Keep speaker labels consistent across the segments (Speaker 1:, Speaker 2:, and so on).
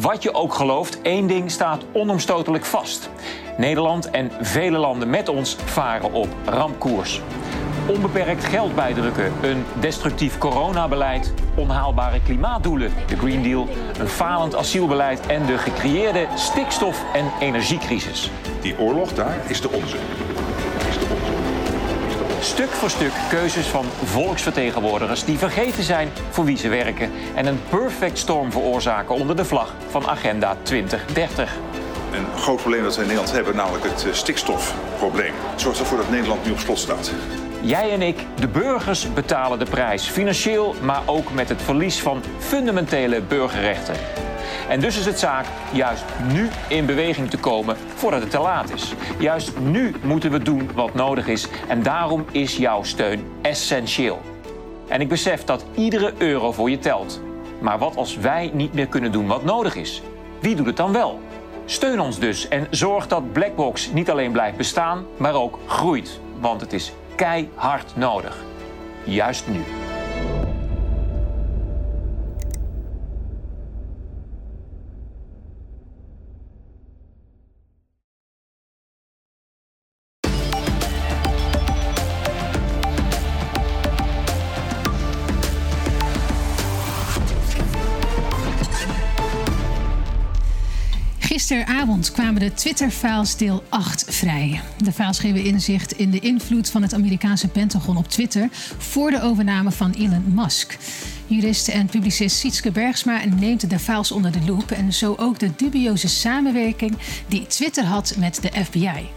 Speaker 1: wat je ook gelooft, één ding staat onomstotelijk vast. Nederland en vele landen met ons varen op rampkoers. Onbeperkt geld bijdrukken, een destructief coronabeleid, onhaalbare klimaatdoelen, de Green Deal, een falend asielbeleid en de gecreëerde stikstof- en energiecrisis.
Speaker 2: Die oorlog daar is de onze.
Speaker 1: Stuk voor stuk keuzes van volksvertegenwoordigers die vergeten zijn voor wie ze werken en een perfect storm veroorzaken onder de vlag van Agenda 2030.
Speaker 2: Een groot probleem dat we in Nederland hebben, namelijk het eh, stikstofprobleem. Het zorgt ervoor dat Nederland nu op slot staat.
Speaker 1: Jij en ik, de burgers, betalen de prijs. Financieel, maar ook met het verlies van fundamentele burgerrechten. En dus is het zaak juist nu in beweging te komen voordat het te laat is. Juist nu moeten we doen wat nodig is. En daarom is jouw steun essentieel. En ik besef dat iedere euro voor je telt. Maar wat als wij niet meer kunnen doen wat nodig is? Wie doet het dan wel? Steun ons dus en zorg dat Blackbox niet alleen blijft bestaan, maar ook groeit. Want het is keihard nodig. Juist nu.
Speaker 3: Gisteravond kwamen de Twitter-files deel 8 vrij. De files geven inzicht in de invloed van het Amerikaanse Pentagon op Twitter voor de overname van Elon Musk. Jurist en publicist Sietske Bergsma neemt de files onder de loep en zo ook de dubieuze samenwerking die Twitter had met de FBI.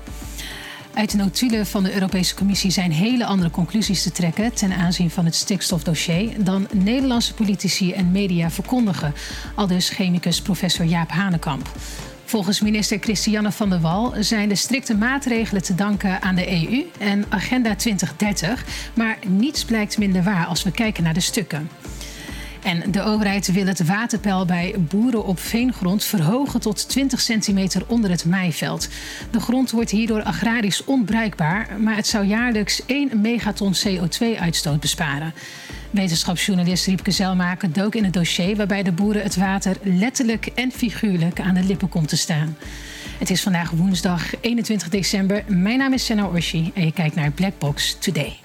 Speaker 3: Uit de notulen van de Europese Commissie zijn hele andere conclusies te trekken ten aanzien van het stikstofdossier dan Nederlandse politici en media verkondigen, aldus chemicus professor Jaap Hanekamp. Volgens minister Christiane van der Wal zijn de strikte maatregelen te danken aan de EU en Agenda 2030, maar niets blijkt minder waar als we kijken naar de stukken. En de overheid wil het waterpeil bij boeren op veengrond verhogen tot 20 centimeter onder het maaiveld. De grond wordt hierdoor agrarisch onbruikbaar, maar het zou jaarlijks 1 megaton CO2-uitstoot besparen. Wetenschapsjournalist Riepke Zelmaker dook in het dossier waarbij de boeren het water letterlijk en figuurlijk aan de lippen komt te staan. Het is vandaag woensdag 21 december. Mijn naam is Senna Orshi en je kijkt naar Blackbox Today.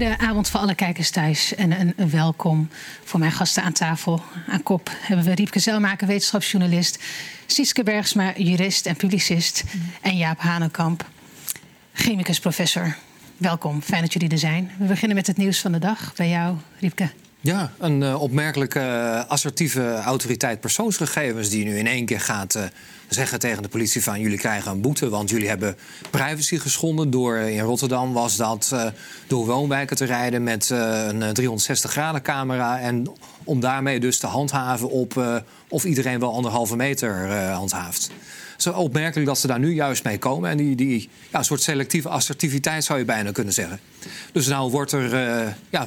Speaker 3: Hele goede avond voor alle kijkers thuis en een, welkom voor mijn gasten aan tafel. Aan kop hebben we Riepke Zelmaker, wetenschapsjournalist, Sietske Bergsma, jurist en publicist en Jaap Hanenkamp, chemicus professor. Welkom, fijn dat jullie er zijn. We beginnen met het nieuws van de dag. Bij jou, Riepke.
Speaker 4: Ja, een uh, opmerkelijke uh, assertieve autoriteit persoonsgegevens die nu in één keer gaat uh, zeggen tegen de politie van jullie krijgen een boete, want jullie hebben privacy geschonden door in Rotterdam was dat door woonwijken te rijden met een 360 graden camera en om daarmee dus te handhaven op of iedereen wel anderhalve meter handhaaft. Zo opmerkelijk dat ze daar nu juist mee komen. En die, die ja, soort selectieve assertiviteit zou je bijna kunnen zeggen. Dus nou wordt er uh, ja,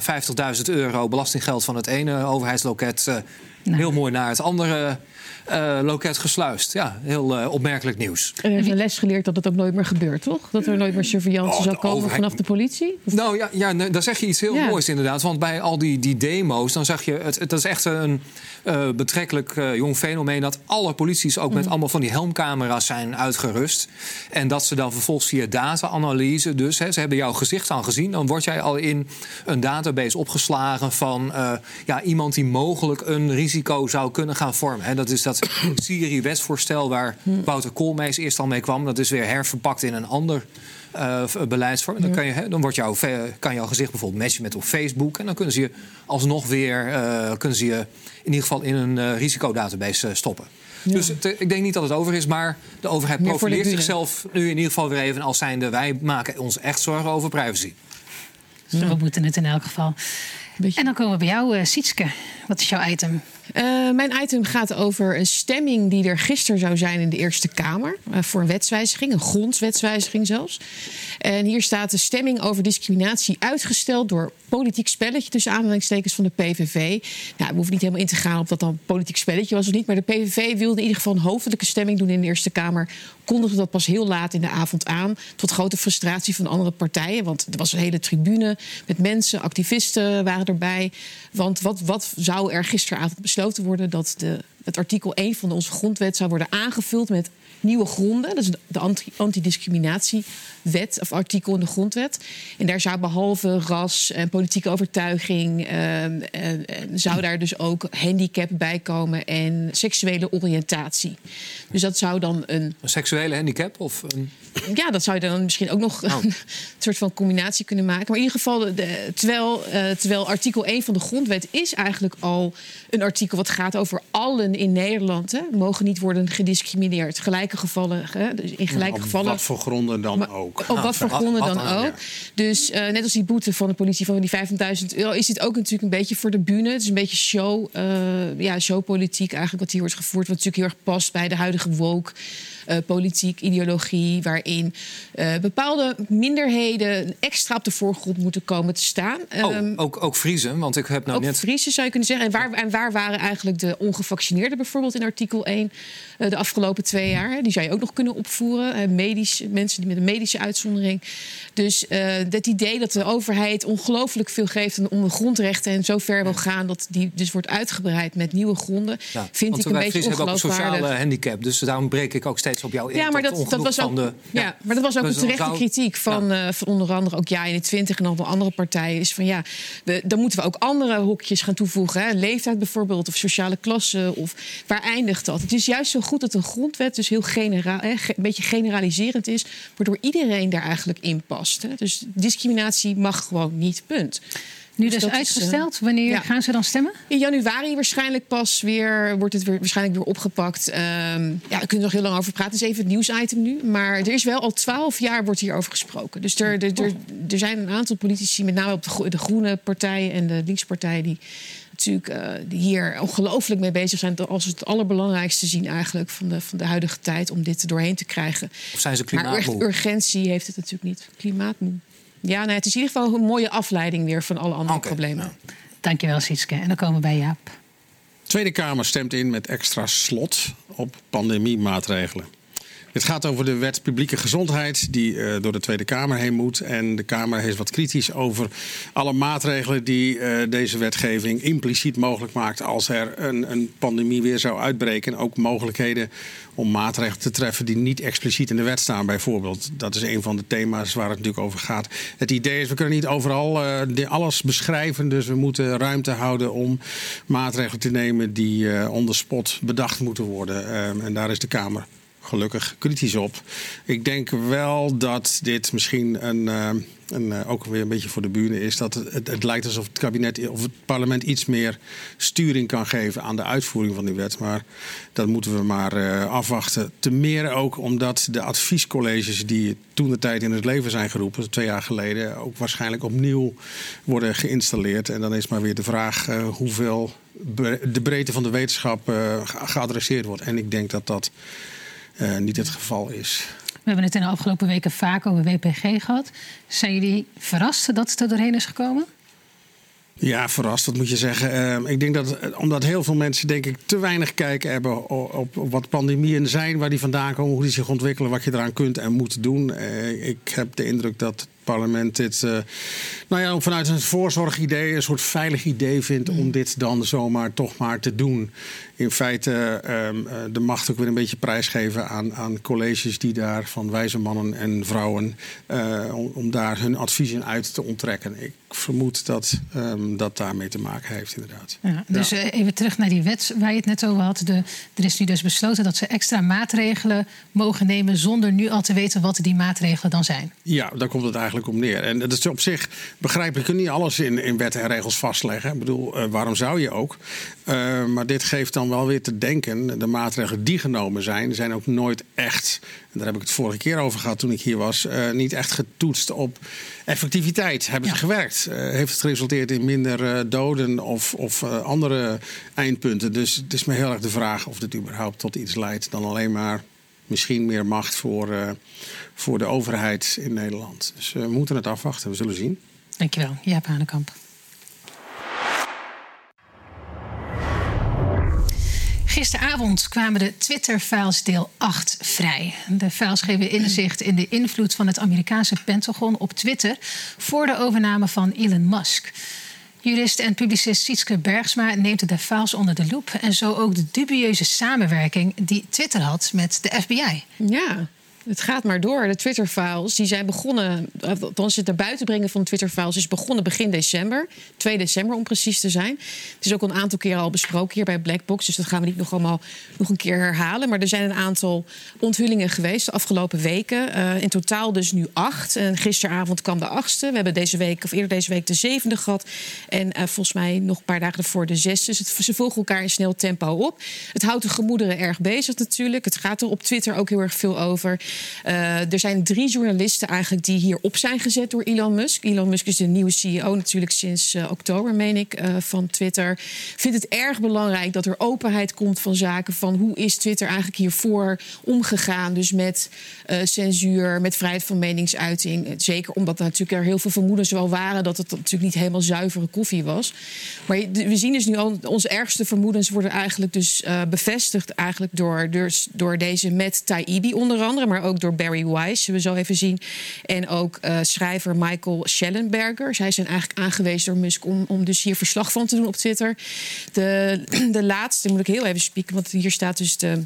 Speaker 4: 50.000 euro belastinggeld van het ene overheidsloket uh, nou. heel mooi naar het andere uh, loket gesluist. Ja, heel uh, opmerkelijk nieuws.
Speaker 5: En er is een les geleerd dat het ook nooit meer gebeurt, toch? Dat er nooit meer surveillance oh, zou komen overheid... vanaf de politie?
Speaker 4: Nou ja, ja nee, daar zeg je iets heel ja. moois inderdaad. Want bij al die, die demo's, dan zeg je... Het, het is echt een uh, betrekkelijk jong fenomeen... dat alle polities ook mm. met allemaal van die helmcamera's zijn uitgerust. En dat ze dan vervolgens via data-analyse... dus hè, ze hebben jouw gezicht al gezien... dan word jij al in een database opgeslagen van... ja, iemand die mogelijk een risico zou kunnen gaan vormen. Hè. Dat is dat Syrië-wetsvoorstel waar Wouter Koolmees eerst al mee kwam. Dat is weer herverpakt in een ander uh, beleidsvorm. Dan, kan, je, dan wordt jouw, kan jouw gezicht bijvoorbeeld matchen met op Facebook. En dan kunnen ze je alsnog weer uh, kunnen ze je in ieder geval in een uh, risicodatabase stoppen. Ja. Dus het, ik denk niet dat het over is, maar de overheid Meer profileert zichzelf nu in ieder geval weer even als zijnde... wij maken ons echt zorgen over privacy.
Speaker 3: Dus we moeten het in elk geval. En dan komen we bij jou, Sietske. Wat is jouw item?
Speaker 5: Uh, mijn item gaat over een stemming die er gisteren zou zijn in de Eerste Kamer. Uh, voor een wetswijziging, een grondwetswijziging zelfs. En hier staat de stemming over discriminatie uitgesteld door politiek spelletje tussen aanhalingstekens van de PVV. Nou, we hoeven niet helemaal in te gaan of dat dan politiek spelletje was of niet. Maar de PVV wilde in ieder geval een hoofdelijke stemming doen in de Eerste Kamer. Kondigde dat pas heel laat in de avond aan. Tot grote frustratie van andere partijen. Want er was een hele tribune met mensen, activisten waren erbij. Want wat, wat zou er gisteravond besloten worden? Dat de, het artikel 1 van onze grondwet zou worden aangevuld met nieuwe gronden. Dat is de antidiscriminatiewet of artikel in de grondwet. En daar zou behalve ras en politieke overtuiging... Uh, zou daar dus ook handicap bij komen en seksuele oriëntatie. Dus dat zou dan een...
Speaker 4: Een seksuele handicap? Of een...
Speaker 5: Ja, dat zou je dan misschien ook nog oh. een soort van combinatie kunnen maken. Maar in ieder geval, de, terwijl, uh, terwijl artikel 1 van de grondwet is eigenlijk al een artikel... wat gaat over allen in Nederland, hè, mogen niet worden gediscrimineerd. Gelijke gevallen. Hè? Dus in gelijke
Speaker 6: op
Speaker 5: gevallen.
Speaker 6: wat voor gronden dan ook.
Speaker 5: Op wat voor gronden dan ook. Dus uh, net als die boete van de politie van die 25.000 euro, is dit ook natuurlijk een beetje voor de bühne. Het is een beetje show, uh, ja, showpolitiek eigenlijk wat hier wordt gevoerd. Wat natuurlijk heel erg past bij de huidige woke. Uh, politiek, ideologie, waarin uh, bepaalde minderheden extra op de voorgrond moeten komen te staan.
Speaker 4: Oh, um, ook, ook Friesen, want ik heb nou
Speaker 5: ook
Speaker 4: net...
Speaker 5: Friesen zou je kunnen zeggen. En waar, en waar waren eigenlijk de ongevaccineerden bijvoorbeeld in artikel 1 uh, de afgelopen twee jaar? Die zou je ook nog kunnen opvoeren. medisch, mensen die met een medische uitzondering. Dus het idee dat de overheid ongelooflijk veel geeft om de grondrechten en zo ver wil gaan dat die dus wordt uitgebreid met nieuwe gronden, ja, vind ik een beetje ongeloofwaardig. hebben ook
Speaker 4: een sociale handicap, dus daarom breek ik ook steeds op
Speaker 5: ja, maar dat, dat was ook, de, ja. ja. maar dat was ook een terechte zou, kritiek van, ja. uh, van onder andere ook Ja21 en al andere partijen. Is van ja, we, dan moeten we ook andere hokjes gaan toevoegen. Hè? Leeftijd bijvoorbeeld, of sociale klasse. Of waar eindigt dat? Het is juist zo goed dat een grondwet dus heel generaal, hè, een beetje generaliserend is, waardoor iedereen daar eigenlijk in past. Hè? Dus discriminatie mag gewoon niet, punt.
Speaker 3: Nu dus, dus uitgesteld. Wanneer ja. gaan ze dan stemmen?
Speaker 5: In januari waarschijnlijk pas weer wordt het weer, waarschijnlijk weer opgepakt. Um, ja, daar kunnen we nog heel lang over praten. Het is even het nieuwsitem nu. Maar er is wel al twaalf jaar wordt hierover gesproken. Dus er, er, er, er, zijn een aantal politici, met name op de, de groene partijen en de linkspartijen, die natuurlijk uh, die hier ongelooflijk mee bezig zijn. Als het allerbelangrijkste zien eigenlijk van de, van de huidige tijd om dit er doorheen te krijgen.
Speaker 4: Of zijn ze klimaatmoe?
Speaker 5: Maar urgentie heeft het natuurlijk niet. Klimaatmoe. Ja, nee, het is in ieder geval een mooie afleiding weer van alle andere okay, problemen. Nou.
Speaker 3: Dankjewel, Sietske. En dan komen we bij Jaap.
Speaker 6: Tweede Kamer stemt in met extra slot op pandemiemaatregelen. Het gaat over de wet publieke gezondheid die uh, door de Tweede Kamer heen moet. En de Kamer is wat kritisch over alle maatregelen die uh, deze wetgeving impliciet mogelijk maakt als er een, een pandemie weer zou uitbreken. ook mogelijkheden om maatregelen te treffen die niet expliciet in de wet staan, bijvoorbeeld. Dat is een van de thema's waar het natuurlijk over gaat. Het idee is, we kunnen niet overal uh, alles beschrijven, dus we moeten ruimte houden om maatregelen te nemen die uh, on the spot bedacht moeten worden. Uh, en daar is de Kamer gelukkig kritisch op. Ik denk wel dat dit misschien een, een, uh, ook weer een beetje voor de buren is. Dat het, het, lijkt alsof het kabinet of het parlement iets meer sturing kan geven aan de uitvoering van die wet. Maar dat moeten we maar uh, afwachten. Te meer ook omdat de adviescolleges die toen de tijd in het leven zijn geroepen, twee jaar geleden, ook waarschijnlijk opnieuw worden geïnstalleerd. En dan is maar weer de vraag hoeveel de breedte van de wetenschap geadresseerd wordt. En ik denk dat dat niet het geval is.
Speaker 3: We hebben het in de afgelopen weken vaak over WPG gehad. Zijn jullie verrast dat het er doorheen is gekomen?
Speaker 6: Ja, verrast, wat moet je zeggen. Uh, ik denk dat, omdat heel veel mensen denk ik te weinig kijken hebben op, op, wat pandemieën zijn, waar die vandaan komen, hoe die zich ontwikkelen, wat je eraan kunt en moet doen. Uh, ik heb de indruk dat parlement dit uh, nou ja, vanuit een voorzorgidee, een soort veilig idee vindt om mm. dit dan zomaar toch maar te doen. In feite um, de macht ook weer een beetje prijsgeven aan, aan colleges die daar van wijze mannen en vrouwen uh, om, om, daar hun adviezen uit te onttrekken. Ik vermoed dat um, dat daarmee te maken heeft, inderdaad.
Speaker 3: Ja, dus ja. even terug naar die wet waar je het net over had. De, er is nu dus besloten dat ze extra maatregelen mogen nemen zonder nu al te weten wat die maatregelen dan zijn.
Speaker 6: Ja, daar komt het eigenlijk eigenlijk om neer. En dat is op zich begrijp ik, je niet alles in, in wetten en regels vastleggen. Ik bedoel, uh, waarom zou je ook? Uh, maar dit geeft dan wel weer te denken. De maatregelen die genomen zijn, zijn ook nooit echt. En daar heb ik het vorige keer over gehad toen ik hier was. Uh, niet echt getoetst op effectiviteit. Hebben ja. ze gewerkt? heeft het geresulteerd in minder doden of, of andere eindpunten? Dus het is me heel erg de vraag of dit überhaupt tot iets leidt dan alleen maar misschien meer macht voor, uh, voor de overheid in Nederland. Dus we moeten het afwachten, we zullen zien.
Speaker 3: Dankjewel, Jaap Hanekamp. Gisteravond kwamen de Twitter-files deel 8 vrij. De files geven inzicht in de invloed van het Amerikaanse Pentagon op Twitter voor de overname van Elon Musk. Jurist en publicist Sietske Bergsma neemt de files onder de loep. En zo ook de dubieuze samenwerking die Twitter had met de FBI.
Speaker 5: Ja, het gaat maar door. De Twitter-files die zijn begonnen, althans het naar buiten brengen van de Twitter-files is begonnen begin december. 2 december om precies te zijn. Het is ook een aantal keren al besproken hier bij Blackbox, dus dat gaan we niet nog allemaal nog een keer herhalen. Maar er zijn een aantal onthullingen geweest de afgelopen weken. Uh, in totaal dus nu acht. En gisteravond kwam de achtste. We hebben deze week, of eerder deze week, de zevende gehad. En uh, volgens mij nog een paar dagen ervoor de zesde. Dus het, ze volgen elkaar in snel tempo op. Het houdt de gemoederen erg bezig natuurlijk. Het gaat er op Twitter ook heel erg veel over. Uh, er zijn drie journalisten eigenlijk die hier op zijn gezet door Elon Musk. Elon Musk is de nieuwe CEO natuurlijk sinds uh, oktober, meen ik, uh, van Twitter. Vindt het erg belangrijk dat er openheid komt van zaken van hoe is Twitter eigenlijk hiervoor omgegaan. Dus met censuur, met vrijheid van meningsuiting. Zeker omdat er natuurlijk er heel veel vermoedens wel waren dat het natuurlijk niet helemaal zuivere koffie was. Maar we zien dus nu al, onze ergste vermoedens worden eigenlijk dus bevestigd eigenlijk door, dus door deze met Taibbi onder andere, maar ook door Barry Weiss, zullen we zo even zien. En ook uh, schrijver Michael Schellenberger. Zij zijn eigenlijk aangewezen door Musk om, om dus hier verslag van te doen op Twitter. De, de laatste, moet ik heel even spieken, want hier staat dus de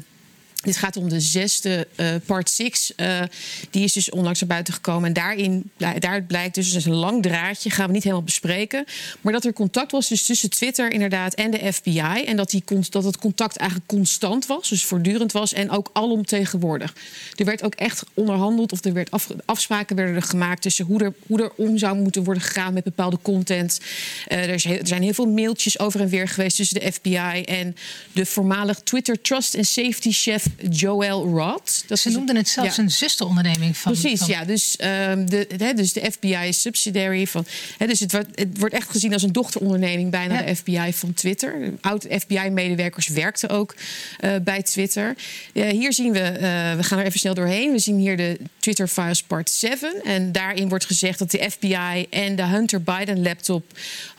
Speaker 5: dit gaat om de zesde uh, part 6. Uh, die is dus onlangs naar buiten gekomen. En daarin daaruit blijkt dus, dus een lang draadje, gaan we niet helemaal bespreken. Maar dat er contact was dus tussen Twitter inderdaad en de FBI. En dat, die, dat het contact eigenlijk constant was, dus voortdurend was. En ook alomtegenwoordig. Er werd ook echt onderhandeld, of er werd af, afspraken werden er gemaakt tussen hoe er, hoe er om zou moeten worden gegaan met bepaalde content. Uh, er, is, er, zijn heel veel mailtjes over en weer geweest tussen de FBI en de voormalig Twitter Trust and Safety chef Joel Roth.
Speaker 3: Dat Ze noemden het zelfs ja. een zusteronderneming van.
Speaker 5: Precies,
Speaker 3: van...
Speaker 5: ja. Dus, um, de, he, dus de FBI subsidiary van. He, dus het wordt, het wordt, echt gezien als een dochteronderneming bijna ja. de FBI van Twitter. Oud FBI-medewerkers werkten ook uh, bij Twitter. Uh, hier zien we, uh, we gaan er even snel doorheen. We zien hier de Twitter Files Part 7. En daarin wordt gezegd dat de FBI en de Hunter Biden laptop.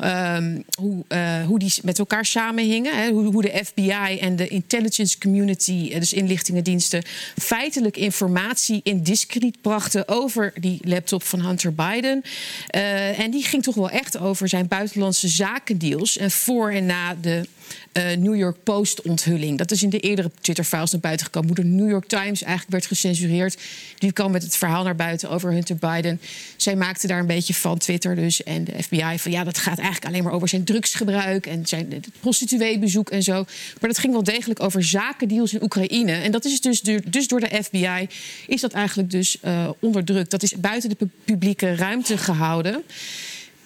Speaker 5: Um, hoe, hoe die met elkaar samenhingen. He, hoe, hoe de FBI en de intelligence community, dus inlichtingendiensten feitelijk informatie in discreet brachten over die laptop van Hunter Biden. Uh, en die ging toch wel echt over zijn buitenlandse zakendeals en voor en na de uh, New York Post onthulling. Dat is in de eerdere Twitter-files naar buiten gekomen. Hoe de New York Times eigenlijk werd gecensureerd. Die kwam met het verhaal naar buiten over Hunter Biden. Zij maakte daar een beetje van Twitter dus. En de FBI van ja, dat gaat eigenlijk alleen maar over zijn drugsgebruik en zijn prostitueebezoek en zo. Maar dat ging wel degelijk over zakendeals in Oekraïne. En dat is dus, dus door de FBI is dat eigenlijk dus uh, onderdrukt. Dat is buiten de publieke ruimte gehouden.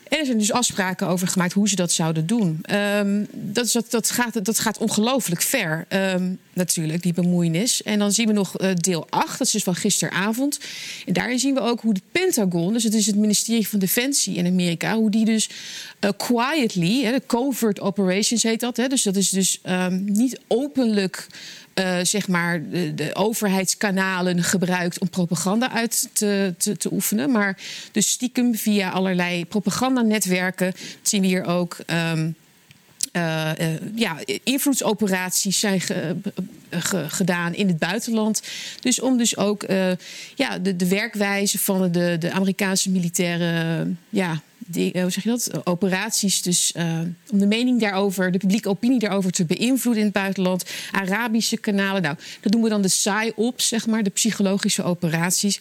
Speaker 5: En er zijn dus afspraken over gemaakt hoe ze dat zouden doen. Um, dat, is, dat, dat, gaat, dat gaat ongelooflijk ver, um, natuurlijk, die bemoeienis. En dan zien we nog uh, deel 8, dat is dus van gisteravond. En daarin zien we ook hoe de Pentagon, dus het is het ministerie van Defensie in Amerika, hoe die dus uh, quietly, hè, de covert operations heet dat. Hè, dus dat is dus um, niet openlijk. Uh, zeg maar de, de, overheidskanalen gebruikt om propaganda uit te, te, oefenen. Maar dus stiekem via allerlei propagandanetwerken. Dat zien we hier ook. Um, uh, uh, ja, invloedsoperaties zijn ge, ge, gedaan in het buitenland. Dus om dus ook ja, de, de werkwijze van de, de Amerikaanse militaire ja, die, hoe zeg je dat? Operaties. Dus uh, om de mening daarover, de publieke opinie daarover te beïnvloeden in het buitenland. Arabische kanalen. Nou, dat noemen we dan de PSY-ops, zeg maar, de psychologische operaties.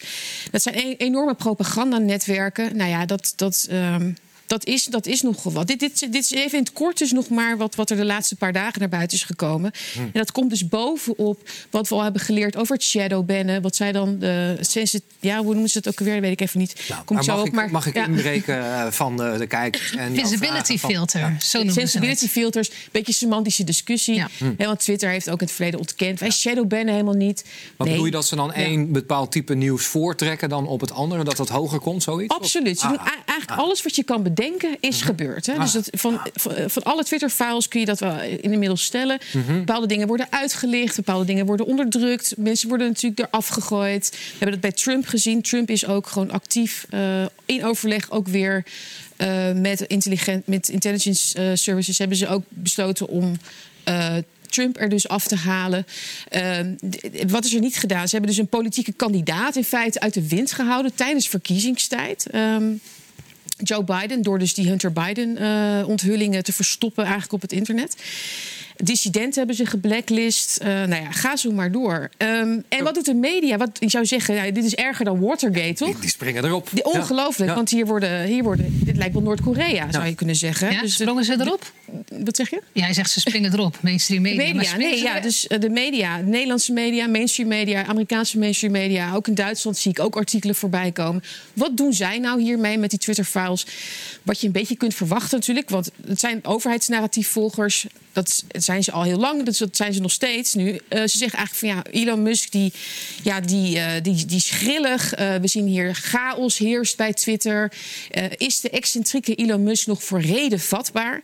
Speaker 5: Dat zijn e enorme propagandanetwerken. Nou ja, dat. dat um, Dat is, dat is nogal wat. Dit, dit, dit is even in het kort dus nog maar wat, wat er de laatste paar dagen naar buiten is gekomen.
Speaker 4: Hm.
Speaker 5: En dat komt dus bovenop wat we al hebben geleerd over het shadowbannen. Wat zij dan de sensit, ja, hoe noemen ze het ook alweer? Dat weet ik even niet.
Speaker 4: Nou,
Speaker 5: Kom
Speaker 4: maar mag,
Speaker 5: op,
Speaker 4: ik,
Speaker 5: maar,
Speaker 4: mag ik
Speaker 5: ja.
Speaker 4: inbreken eh, van de, de kijkers? En
Speaker 3: Visibility
Speaker 4: van-
Speaker 3: filter,
Speaker 4: Ja.
Speaker 3: zo noemen ze
Speaker 5: Sensibility filters, beetje semantische discussie.
Speaker 3: Ja.
Speaker 5: Hè, want Twitter heeft ook in het verleden ontkend. Wij shadowbannen helemaal niet.
Speaker 4: Maar
Speaker 5: Nee.
Speaker 4: bedoel je dat ze dan
Speaker 5: Ja.
Speaker 4: één bepaald type nieuws voortrekken dan op het andere? Dat dat hoger komt, zoiets?
Speaker 5: Absoluut. Ze doen
Speaker 4: Ah.
Speaker 5: a- eigenlijk alles wat je kan bedenken is gebeurd. Hè? Dus dat, van, van, van alle Twitter-files kun je dat wel inmiddels stellen. Bepaalde dingen worden uitgelicht, bepaalde dingen worden onderdrukt. Mensen worden natuurlijk eraf gegooid. We hebben dat bij Trump gezien. Trump is ook gewoon actief eh, in overleg ook weer eh, met, intelligent, met intelligence eh, services. Hebben ze ook besloten om. eh, Trump er dus af te halen. Ehm, wat is er niet gedaan? Ze hebben dus een politieke kandidaat in feite uit de wind gehouden tijdens verkiezingstijd. Ehm, Joe Biden, door dus die Hunter Biden-onthullingen te verstoppen eigenlijk op het internet. Dissidenten hebben ze geblacklist. Eh nou ja, ga zo maar door. Ehm, en wat doet de media? Wat, ik zou zeggen, ja, dit is erger dan Watergate, toch?
Speaker 4: Die, die springen erop.
Speaker 5: Die- Ongelooflijk,
Speaker 4: Ja.
Speaker 5: want hier worden, hier worden, dit lijkt wel Noord-Korea, zou je kunnen zeggen.
Speaker 3: Ja,
Speaker 5: Dus
Speaker 3: sprongen ze erop?
Speaker 5: wat zeg je?
Speaker 3: Ja, hij zegt ze springen erop. Mainstream media. Maar
Speaker 5: media,
Speaker 3: springen
Speaker 5: nee, ja, dus eh, de media, Nederlandse media, mainstream media, Amerikaanse mainstream media, ook in Duitsland zie ik ook artikelen voorbij komen. Wat doen zij nou hiermee met die Twitter-files? Wat je een beetje kunt verwachten natuurlijk, want het zijn overheidsnarratiefvolgers. Dat zijn ze al heel lang, dat dat zijn ze nog steeds nu. Eh, ze zeggen eigenlijk van ja, Elon Musk die, ja, die, eh, die, die is grillig. Eh, we zien hier chaos heerst bij Twitter. Is de excentrieke Elon Musk nog voor reden vatbaar?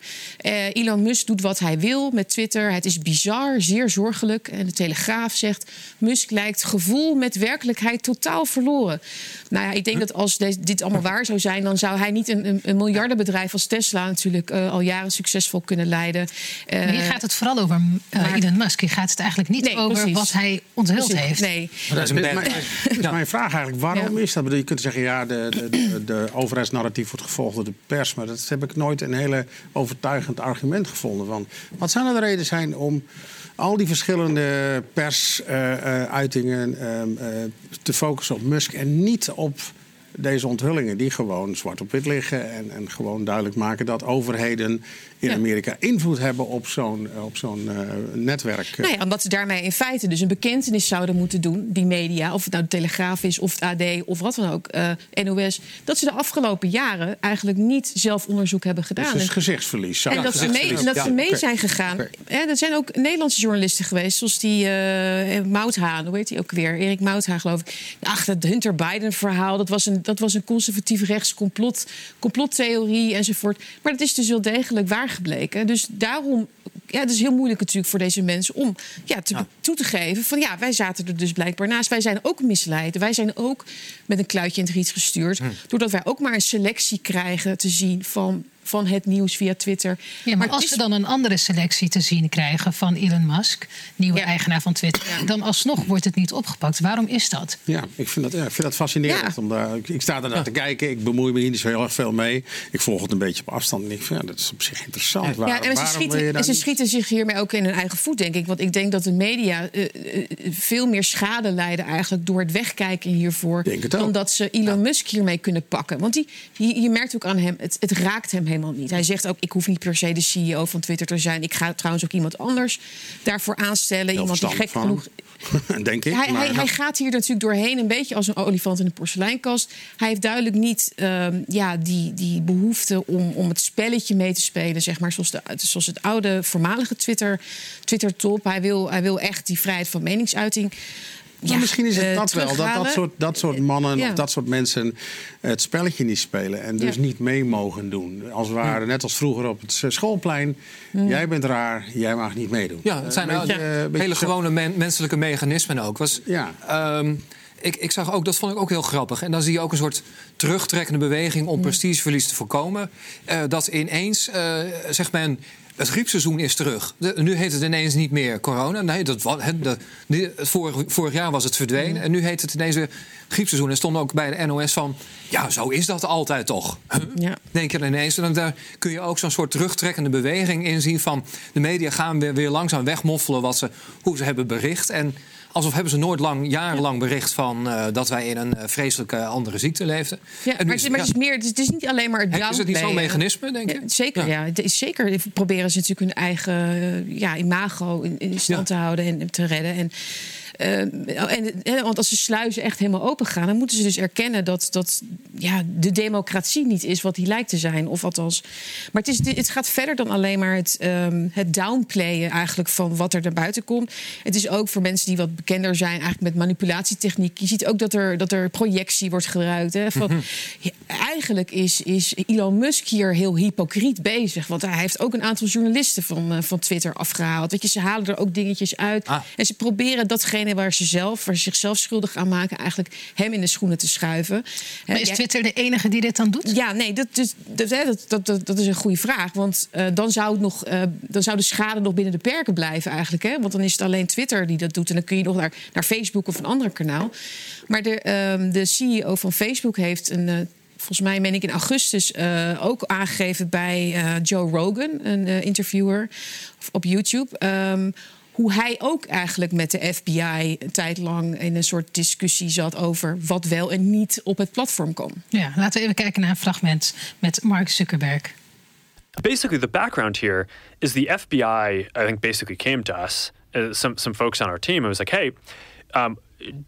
Speaker 5: Elon Musk doet wat hij wil met Twitter. Het is bizar, zeer zorgelijk. En de Telegraaf zegt... Musk lijkt gevoel met werkelijkheid totaal verloren. Nou ja, ik denk dat als dit allemaal waar zou zijn... dan zou hij niet een, een, een miljardenbedrijf als Tesla... natuurlijk al jaren succesvol kunnen leiden.
Speaker 3: Maar gaat het vooral over eh,
Speaker 5: maar-
Speaker 3: Elon Musk. Hier gaat het eigenlijk niet
Speaker 5: Nee,
Speaker 3: over
Speaker 5: precies.
Speaker 3: wat hij onthuld
Speaker 5: precies,
Speaker 3: heeft.
Speaker 5: Nee.
Speaker 4: Maar dat is een
Speaker 6: mijn, mijn vraag eigenlijk, waarom
Speaker 5: Ja.
Speaker 6: is dat? Je kunt zeggen, ja, de, de, de, de overheidsnarratief wordt gevolgd door de pers. Maar dat heb ik nooit een hele overtuigend argument gevonden. Van, wat zou nou de reden zijn om al die verschillende persuitingen te focussen op Musk en niet op deze onthullingen die gewoon zwart op wit liggen en, en gewoon duidelijk maken dat overheden in. Amerika invloed hebben op zo'n op zo'n eh, netwerk.
Speaker 5: Nou ja, omdat ze daarmee in feite dus een bekentenis zouden moeten doen, die media, of het nou de Telegraaf is, of het AD, of wat dan ook, eh, NOS, dat ze de afgelopen jaren eigenlijk niet zelf onderzoek hebben gedaan.
Speaker 6: Dus gezichtsverlies. zou
Speaker 5: en dat, ze mee, en dat
Speaker 6: Ja,
Speaker 5: ze mee zijn gegaan. Hè, er zijn ook Nederlandse journalisten geweest, zoals die eh Mouthaan, hoe heet hij ook weer? Erik Mouthaan, geloof ik. Ach, dat Hunter Biden-verhaal, dat was een, dat was een conservatief rechts complot, complottheorie enzovoort. Maar dat is dus wel degelijk waar gebleken. Dus daarom, ja, het is heel moeilijk natuurlijk voor deze mensen om ja, te, toe te geven van ja, wij zaten er dus blijkbaar naast. Wij zijn ook misleid. Wij zijn ook met een kluitje in het riet gestuurd. Doordat wij ook maar een selectie krijgen te zien van, van het nieuws via Twitter.
Speaker 3: Ja, maar, als
Speaker 5: is-
Speaker 3: we dan een andere selectie te zien krijgen van Elon Musk, nieuwe
Speaker 5: Ja.
Speaker 3: eigenaar van Twitter, dan alsnog wordt het niet opgepakt. Waarom is dat?
Speaker 6: Ja, ik vind dat, ja, ik vind dat fascinerend.
Speaker 5: Ja.
Speaker 6: Om daar, ik, ik sta er naar te kijken. Ik bemoei me hier niet zo heel erg veel mee. Ik volg het een beetje op afstand. En ik vind, ja, dat is op zich interessant. Waar-
Speaker 5: Ja, en ze,
Speaker 6: waarom
Speaker 5: schieten, ze schieten zich hiermee ook in hun eigen voet, denk ik. Want ik denk dat de media eh, eh, veel meer schade lijden eigenlijk door het wegkijken hiervoor.
Speaker 6: Denk het ook.
Speaker 5: Dan dat ze Elon Musk hiermee kunnen pakken. Want die, je, je merkt ook aan hem, het, het raakt hem helemaal niet. Hij zegt ook, ik hoef niet per se de CEO van Twitter te zijn. Ik ga trouwens ook iemand anders daarvoor aanstellen.
Speaker 6: Heel
Speaker 5: iemand die gek
Speaker 6: van
Speaker 5: genoeg
Speaker 6: Denk ik.
Speaker 5: hij,
Speaker 6: maar,
Speaker 5: hij, hij gaat hier natuurlijk doorheen, een beetje als een olifant in een porseleinkast. Hij heeft duidelijk niet ehm, ja, die, die behoefte om, om het spelletje mee te spelen, zeg maar, zoals, de, zoals het oude, voormalige Twitter, Twitter-top. Hij wil, hij wil echt die vrijheid van meningsuiting. Ja,
Speaker 6: misschien is het
Speaker 5: eh,
Speaker 6: dat wel. Dat dat soort, dat soort mannen
Speaker 5: Ja.
Speaker 6: of dat soort mensen het spelletje niet spelen. En dus
Speaker 5: Ja.
Speaker 6: niet mee mogen doen. Als het ware, net als vroeger op het schoolplein. Jij bent raar, jij mag niet meedoen.
Speaker 4: Ja, het zijn
Speaker 6: beetje,
Speaker 4: hele
Speaker 6: zo.
Speaker 4: gewone men- menselijke mechanismen ook. Was,
Speaker 6: Ja.
Speaker 4: ehm, ik, ik zag ook, dat vond ik ook heel grappig. En dan zie je ook een soort terugtrekkende beweging om prestigeverlies te voorkomen. Eh, dat ineens, eh, zegt men. Het griepseizoen is terug. nu heet het ineens niet meer corona. Nee, dat, de, de, vorig, vorig, jaar was het verdwenen. Mm. En nu heet het ineens weer griepseizoen. En stond ook bij de NOS van... ja, zo is dat altijd toch. Ja. Denk je ineens. En daar kun je ook zo'n soort terugtrekkende beweging in zien... van de media gaan weer, weer langzaam wegmoffelen... Wat ze, hoe ze hebben bericht. En Alsof hebben ze nooit lang, jarenlang bericht van uh, dat wij in een uh, vreselijke andere ziekte leefden.
Speaker 5: Ja, maar, het, maar het, is meer, het is niet alleen maar het
Speaker 4: Is het niet zo'n mechanisme, denk
Speaker 5: je? zeker, ja. Het is zeker proberen ze natuurlijk hun eigen ja, imago in, in stand te houden en te redden. En uh, en, want als de sluizen echt helemaal open gaan, dan moeten ze dus erkennen dat, dat ja, de democratie niet is wat die lijkt te zijn. Of althans. Maar het, is, het gaat verder dan alleen maar het, um, het downplayen eigenlijk van wat er naar buiten komt. Het is ook voor mensen die wat bekender zijn, eigenlijk met manipulatietechniek. Je ziet ook dat er, dat er projectie wordt gebruikt. Hè, van, mhm. ja, eigenlijk is, is Elon Musk hier heel hypocriet bezig. Want hij heeft ook een aantal journalisten van, uh, van Twitter afgehaald. Weet je, ze halen er ook dingetjes uit. Ah. En ze proberen datgene waar ze zelf, waar ze zichzelf schuldig aan maken, eigenlijk hem in de schoenen te schuiven.
Speaker 3: Maar is Twitter de enige die dit dan doet?
Speaker 5: Ja, nee, dat, is, dat, dat, dat, dat is een goede vraag. Want uh, dan, zou het nog, uh, dan zou de schade nog binnen de perken blijven eigenlijk. Hè? Want dan is het alleen Twitter die dat doet. En dan kun je nog naar, naar Facebook of een ander kanaal. Maar de, uh, de CEO van Facebook heeft een. Uh, volgens mij meen ik in augustus uh, ook aangegeven bij uh, Joe Rogan, een uh, interviewer op YouTube. Um, hoe hij ook eigenlijk met de FBI een tijd lang in een soort discussie zat over wat wel en niet op het platform kon.
Speaker 3: Ja, laten we even kijken naar een fragment met Mark Zuckerberg.
Speaker 7: Basically, the background here is the FBI. I think basically came to us, uh, some some folks on our team. It was like, hey. Um,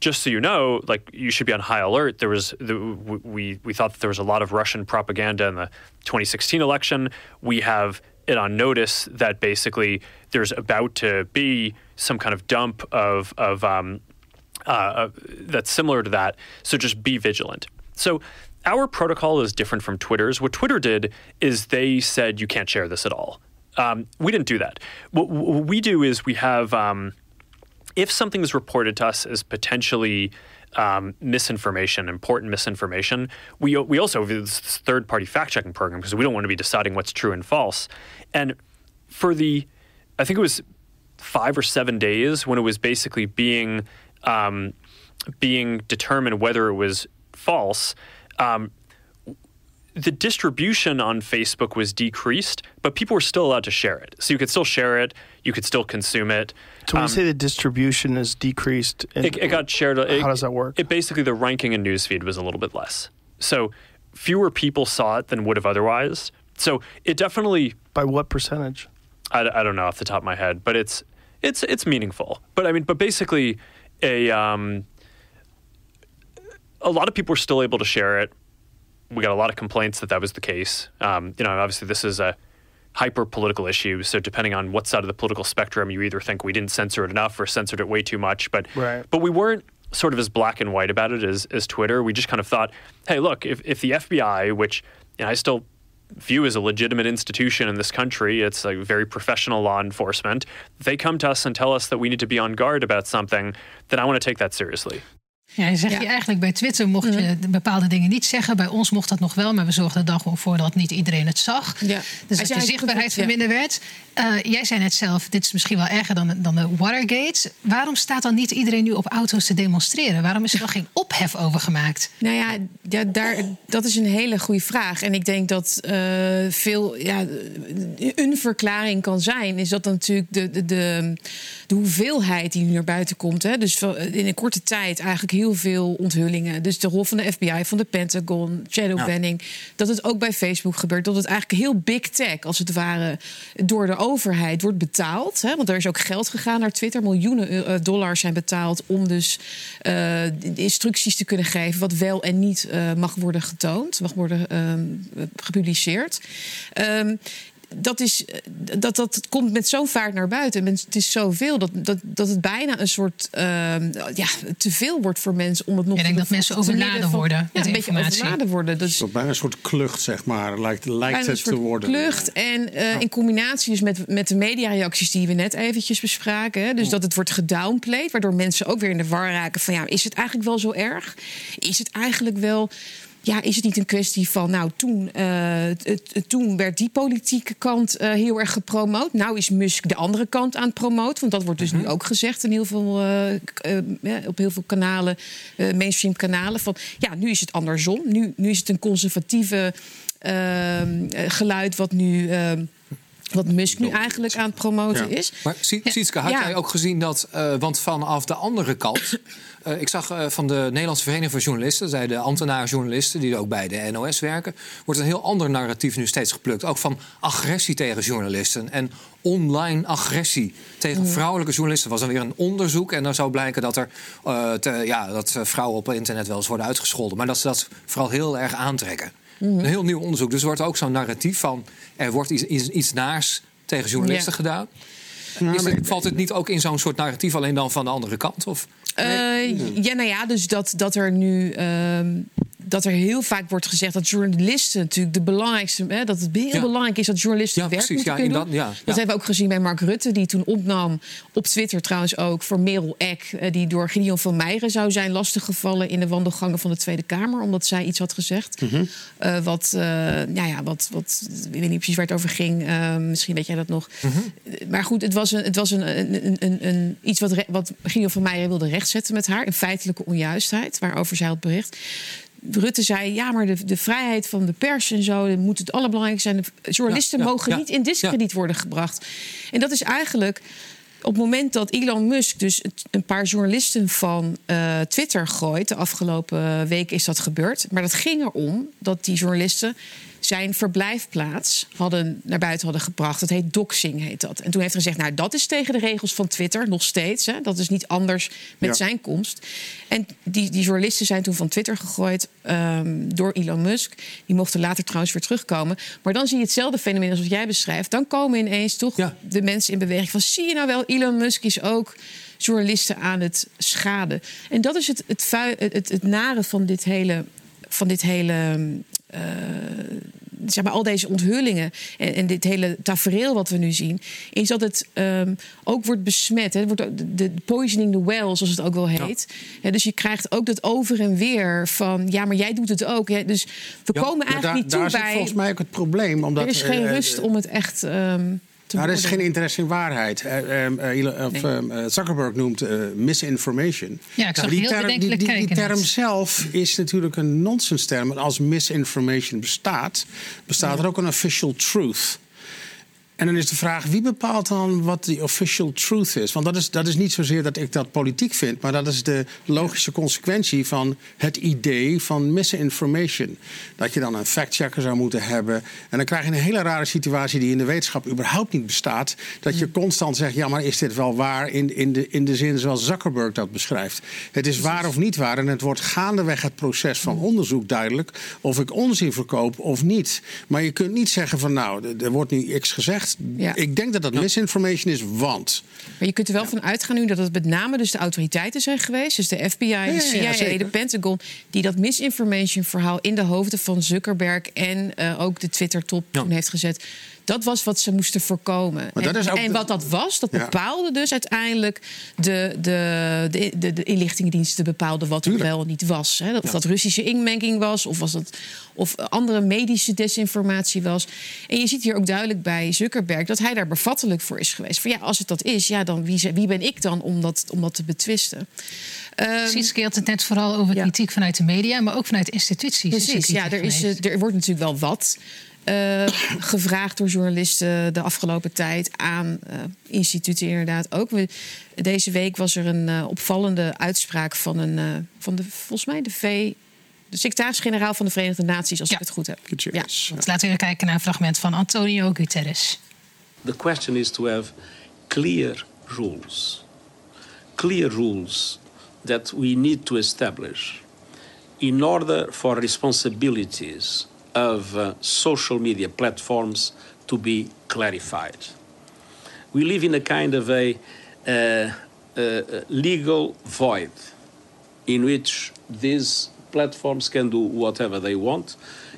Speaker 7: just so you know, like you should be on high alert. There was the, we we thought that there was a lot of Russian propaganda in the 2016 election. We have it on notice that basically there's about to be some kind of dump of of um, uh, that's similar to that. So just be vigilant. So our protocol is different from Twitter's. What Twitter did is they said you can't share this at all. Um, we didn't do that. What, what, we do is we have um, if something is reported to us as potentially um, misinformation, important misinformation. We we also have this third party fact checking program because we don't want to be deciding what's true and false. And for the, I think it was five or seven days when it was basically being um, being determined whether it was false. Um, the distribution on Facebook was decreased, but people were still allowed to share it. So you could still share it, you could still consume it.
Speaker 8: So when um, you say the distribution is decreased,
Speaker 7: it, it, got shared. It,
Speaker 8: how does that work?
Speaker 7: It basically the ranking in newsfeed was a little bit less. So fewer people saw it than would have otherwise. So it definitely
Speaker 8: by what percentage?
Speaker 7: I, I don't know off the top of my head, but it's it's it's meaningful. But I mean, but basically, a um, a lot of people were still able to share it we got a lot of complaints that that was the case. Um, you know, obviously this is a hyper political issue. So depending on what side of the political spectrum, you either think we didn't censor it enough or censored it way too much. But right. but we weren't sort of as black and white about it as as Twitter. We just kind of thought, hey, look, if if the FBI, which you know, I still view as a legitimate institution in this country. It's a very professional law enforcement. They come to us and tell us that we need to be on guard about something, then I want to take that seriously.
Speaker 3: Ja, je zegt je eigenlijk bij Twitter mocht je bepaalde dingen niet zeggen. Bij ons mocht dat nog wel, maar we zorgden er dan gewoon voor dat niet iedereen het zag. Ja. Dus dat de zichtbaarheid verminderd werd. Uh, jij zei net zelf, dit is misschien wel erger dan, dan de Watergate. Waarom staat dan niet iedereen nu op auto's te demonstreren? Waarom is er dan geen ophef over gemaakt?
Speaker 5: Nou ja, ja daar, dat is een hele goede vraag. En ik denk dat uh, veel, ja, een verklaring kan zijn, is dat dan natuurlijk de, de, de, de hoeveelheid die nu naar buiten komt. Hè? Dus in een korte tijd eigenlijk heel veel onthullingen. Dus de rol van de FBI, van de Pentagon, shadowbanning. Ja. Dat het ook bij Facebook gebeurt. Dat het eigenlijk heel big tech, als het ware, door de overheid wordt betaald. Hè? Want er is ook geld gegaan naar Twitter. Miljoenen uh, dollars zijn betaald om dus uh, instructies te kunnen geven. wat wel en niet uh, mag worden getoond, mag worden uh, gepubliceerd. Um, dat, is, eh, dat, dat komt met zo'n vaart naar buiten. Het is zoveel dat, dat, dat het bijna een soort uh, ja, te veel wordt voor mensen om het nog
Speaker 3: Ik denk dat mensen overladen worden.
Speaker 5: Ja, een beetje overladen worden.
Speaker 6: Dat is bijna een soort klucht, zeg maar, lijkt, lijkt het te worden.
Speaker 5: Klucht en uh, in combinatie dus met, met de mediareacties die we net eventjes bespraken. Hè, dus dat het wordt gedownplayed, waardoor mensen ook weer in de war raken van ja, is het eigenlijk wel zo erg? Is het eigenlijk wel ja, is het niet een kwestie van, nou, toen, uh, toen werd die politieke kant uh, heel erg gepromoot. Nou is Musk de andere kant aan het promoten. Want dat wordt dus -hmm. nu ook gezegd in heel veel, uh, op heel veel kanalen, mainstream kanalen. Van ja, nu is het andersom. Nu, nu is het een conservatieve ehm, geluid wat nu ehm, wat Musk nu eigenlijk aan het promoten
Speaker 4: ja.
Speaker 5: is.
Speaker 4: Maar Sietske, had jij ook gezien dat... Uh, want vanaf de andere kant... Uh, ik zag uh, van de Nederlandse Vereniging van Journalisten... zij de ambtenaar-journalisten die ook bij de NOS werken... wordt een heel ander narratief nu steeds geplukt. Ook van agressie tegen journalisten. En online agressie tegen vrouwelijke journalisten. Er was dan weer een onderzoek en dan zou blijken dat, er, te, ja, dat vrouwen op internet wel eens worden uitgescholden. Maar dat ze dat vooral heel erg aantrekken. Een heel nieuw onderzoek. Dus er wordt ook zo'n narratief van... er wordt iets, iets, iets naars tegen journalisten ja. gedaan. Is het, valt het niet ook in zo'n soort narratief alleen dan van de andere kant? Of?
Speaker 5: Uh, ja, nou ja, dus dat, dat er nu... Uh, dat er heel vaak wordt gezegd dat journalisten natuurlijk de belangrijkste... Hè, dat het heel ja. belangrijk is dat journalisten
Speaker 4: ja,
Speaker 5: werk
Speaker 4: precies,
Speaker 5: moeten
Speaker 4: ja,
Speaker 5: kunnen
Speaker 4: dat,
Speaker 5: doen. Dat
Speaker 4: ja.
Speaker 5: hebben we ook gezien bij Mark Rutte, die toen opnam op Twitter trouwens ook... voor Merel Eck, eh, die door Gideon van Meijeren zou zijn lastiggevallen... in de wandelgangen van de Tweede Kamer, omdat zij iets had gezegd.
Speaker 6: Mhm.
Speaker 5: Mm -hmm. uh, wat, uh, nou ja, wat, wat, ik weet niet precies waar het over ging. Uh, misschien weet jij dat nog.
Speaker 4: Mhm.
Speaker 5: Mm -hmm. Maar goed, het was, een, het was een, een, een, een, iets wat, wat Gideon van Meijeren wilde rechtzetten met haar. Een feitelijke onjuistheid, waarover zij had bericht. Rutte zei, ja, maar de, de vrijheid van de pers en zo moet het allerbelangrijkste zijn. De journalisten
Speaker 4: ja, ja,
Speaker 5: mogen
Speaker 4: ja,
Speaker 5: niet in discrediet worden gebracht. En dat is eigenlijk op het moment dat Elon Musk dus een paar journalisten van uh, Twitter gooit, de afgelopen week is dat gebeurd. Maar dat ging erom dat die journalisten zijn verblijfplaats hadden, naar buiten hadden gebracht. Dat heet doxing, heet dat. En toen heeft hij gezegd, nou, dat is tegen de regels van Twitter, nog steeds. Hè? Dat is niet anders met ja. zijn komst. En die, die journalisten zijn toen van Twitter gegooid um, door Elon Musk. Die mochten later trouwens weer terugkomen. Maar dan zie je hetzelfde fenomeen als wat jij beschrijft. Dan komen ineens toch ja. de mensen in beweging van... zie je nou wel, Elon Musk is ook journalisten aan het schaden. En dat is het, het, het, het, het nare van dit hele... Van dit hele uh, zeg maar, al deze onthullingen en, en, dit hele tafereel wat we nu zien, is dat het um, ook wordt besmet. Hè. Het wordt de, de poisoning the well, zoals het ook wel heet. Ja. Dus je krijgt ook dat over en weer van, ja, maar jij doet het ook. Hè. Dus we ja, komen eigenlijk
Speaker 6: daar,
Speaker 5: niet toe
Speaker 6: daar
Speaker 5: bij.
Speaker 6: Zit volgens mij ook het probleem. Omdat,
Speaker 5: er is geen
Speaker 6: uh,
Speaker 5: rust om het echt. Um,
Speaker 6: nou, er is geen interesse in waarheid. Uh, uh, of, nee. Zuckerberg noemt misinformation.
Speaker 3: Ja, ik zag
Speaker 6: nou, die,
Speaker 3: heel
Speaker 6: term, die, die, die term zelf is natuurlijk een nonsensterm. En als misinformation bestaat, bestaat ja. er ook een official truth. En dan is de vraag, wie bepaalt dan wat de official truth is? Want dat is, dat is niet zozeer dat ik dat politiek vind... maar dat is de logische consequentie van het idee van misinformation. Dat je dan een factchecker zou moeten hebben. En dan krijg je een hele rare situatie die in de wetenschap überhaupt niet bestaat. Dat je constant zegt, ja, maar is dit wel waar in, in, de, in de zin zoals Zuckerberg dat beschrijft? Het is waar of niet waar en het wordt gaandeweg het proces van onderzoek duidelijk... of ik onzin verkoop of niet. Maar je kunt niet zeggen van, nou, er wordt nu x gezegd... Ja. Ik denk dat dat misinformation is, want...
Speaker 5: Maar je kunt er wel ja. van uitgaan nu dat het met name dus de autoriteiten zijn geweest. Dus de FBI, ja, de CIA, de Pentagon... die dat misinformation verhaal in de hoofden van Zuckerberg... en uh, ook de Twitter-top toen heeft gezet. Dat was wat ze moesten voorkomen. En, en, wat dat was, dat bepaalde dus uiteindelijk... de, de, de, de, de inlichtingendiensten bepaalden wat er wel niet was. Hè. Of dat Russische inmenging was, of, was dat, of andere medische desinformatie was. En je ziet hier ook duidelijk bij Zuckerberg... dat hij daar bevattelijk voor is geweest. Van ja, als het dat is, ja, dan wie, wie ben ik dan om dat, om dat te betwisten?
Speaker 3: Um, Sietske had het net vooral over ja. kritiek vanuit de media... maar ook vanuit instituties.
Speaker 5: Precies, ja, er, is, er wordt natuurlijk wel wat... Uh, gevraagd door journalisten de afgelopen tijd aan uh, instituten inderdaad ook. We, deze week was er een uh, opvallende uitspraak van een van de volgens mij de V. De secretaris-generaal van de Verenigde Naties, als ja. ik het goed heb.
Speaker 3: Ja. Dus laten we even kijken naar een fragment van Antonio Guterres.
Speaker 9: The question is to have clear rules. Clear rules that we need to establish in order for responsibilities of uh, social media platforms to be clarified. We live in a kind of a uh, uh, legal void in which these platforms can do whatever they want.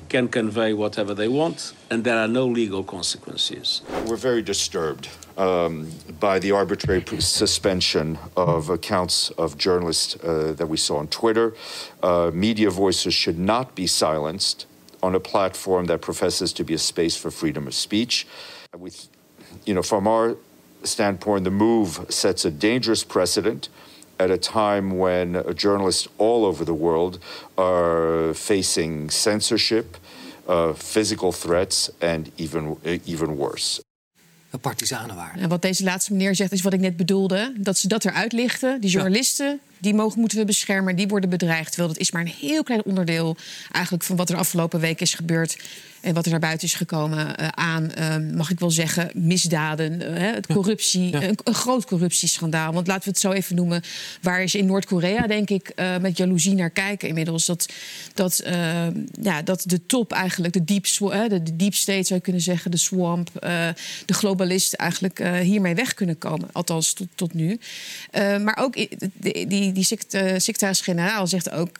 Speaker 9: can convey whatever they want, and there are no legal consequences.
Speaker 10: We're very disturbed um, by the arbitrary suspension of accounts of journalists uh, that we saw on Twitter. Uh, media voices should not be silenced on a platform that professes to be a space for freedom of speech. We, you know, from our standpoint, the move sets a dangerous precedent at a time when journalists all over the world are facing censorship, uh, physical threats, and even, even worse.
Speaker 4: partisanen waren.
Speaker 5: En wat deze laatste meneer zegt, is wat ik net bedoelde. Dat ze dat eruit lichten. Die journalisten, die mogen, moeten we beschermen. Die worden bedreigd. Terwijl dat is maar een heel klein onderdeel eigenlijk van wat er afgelopen week is gebeurd en wat er naar buiten is gekomen uh, aan, uh, mag ik wel zeggen, misdaden, uh, het corruptie, ja. Ja. Een, een, groot corruptieschandaal. Want laten we het zo even noemen, waar is in Noord-Korea, denk ik, met jaloezie naar kijken inmiddels. Dat, dat, ja, dat de top eigenlijk, de deep, de, de deep state zou je kunnen zeggen, de swamp, de globalisten eigenlijk hiermee weg kunnen komen. Althans, tot, tot nu. maar ook die, die, die secretaris-generaal zegt ook,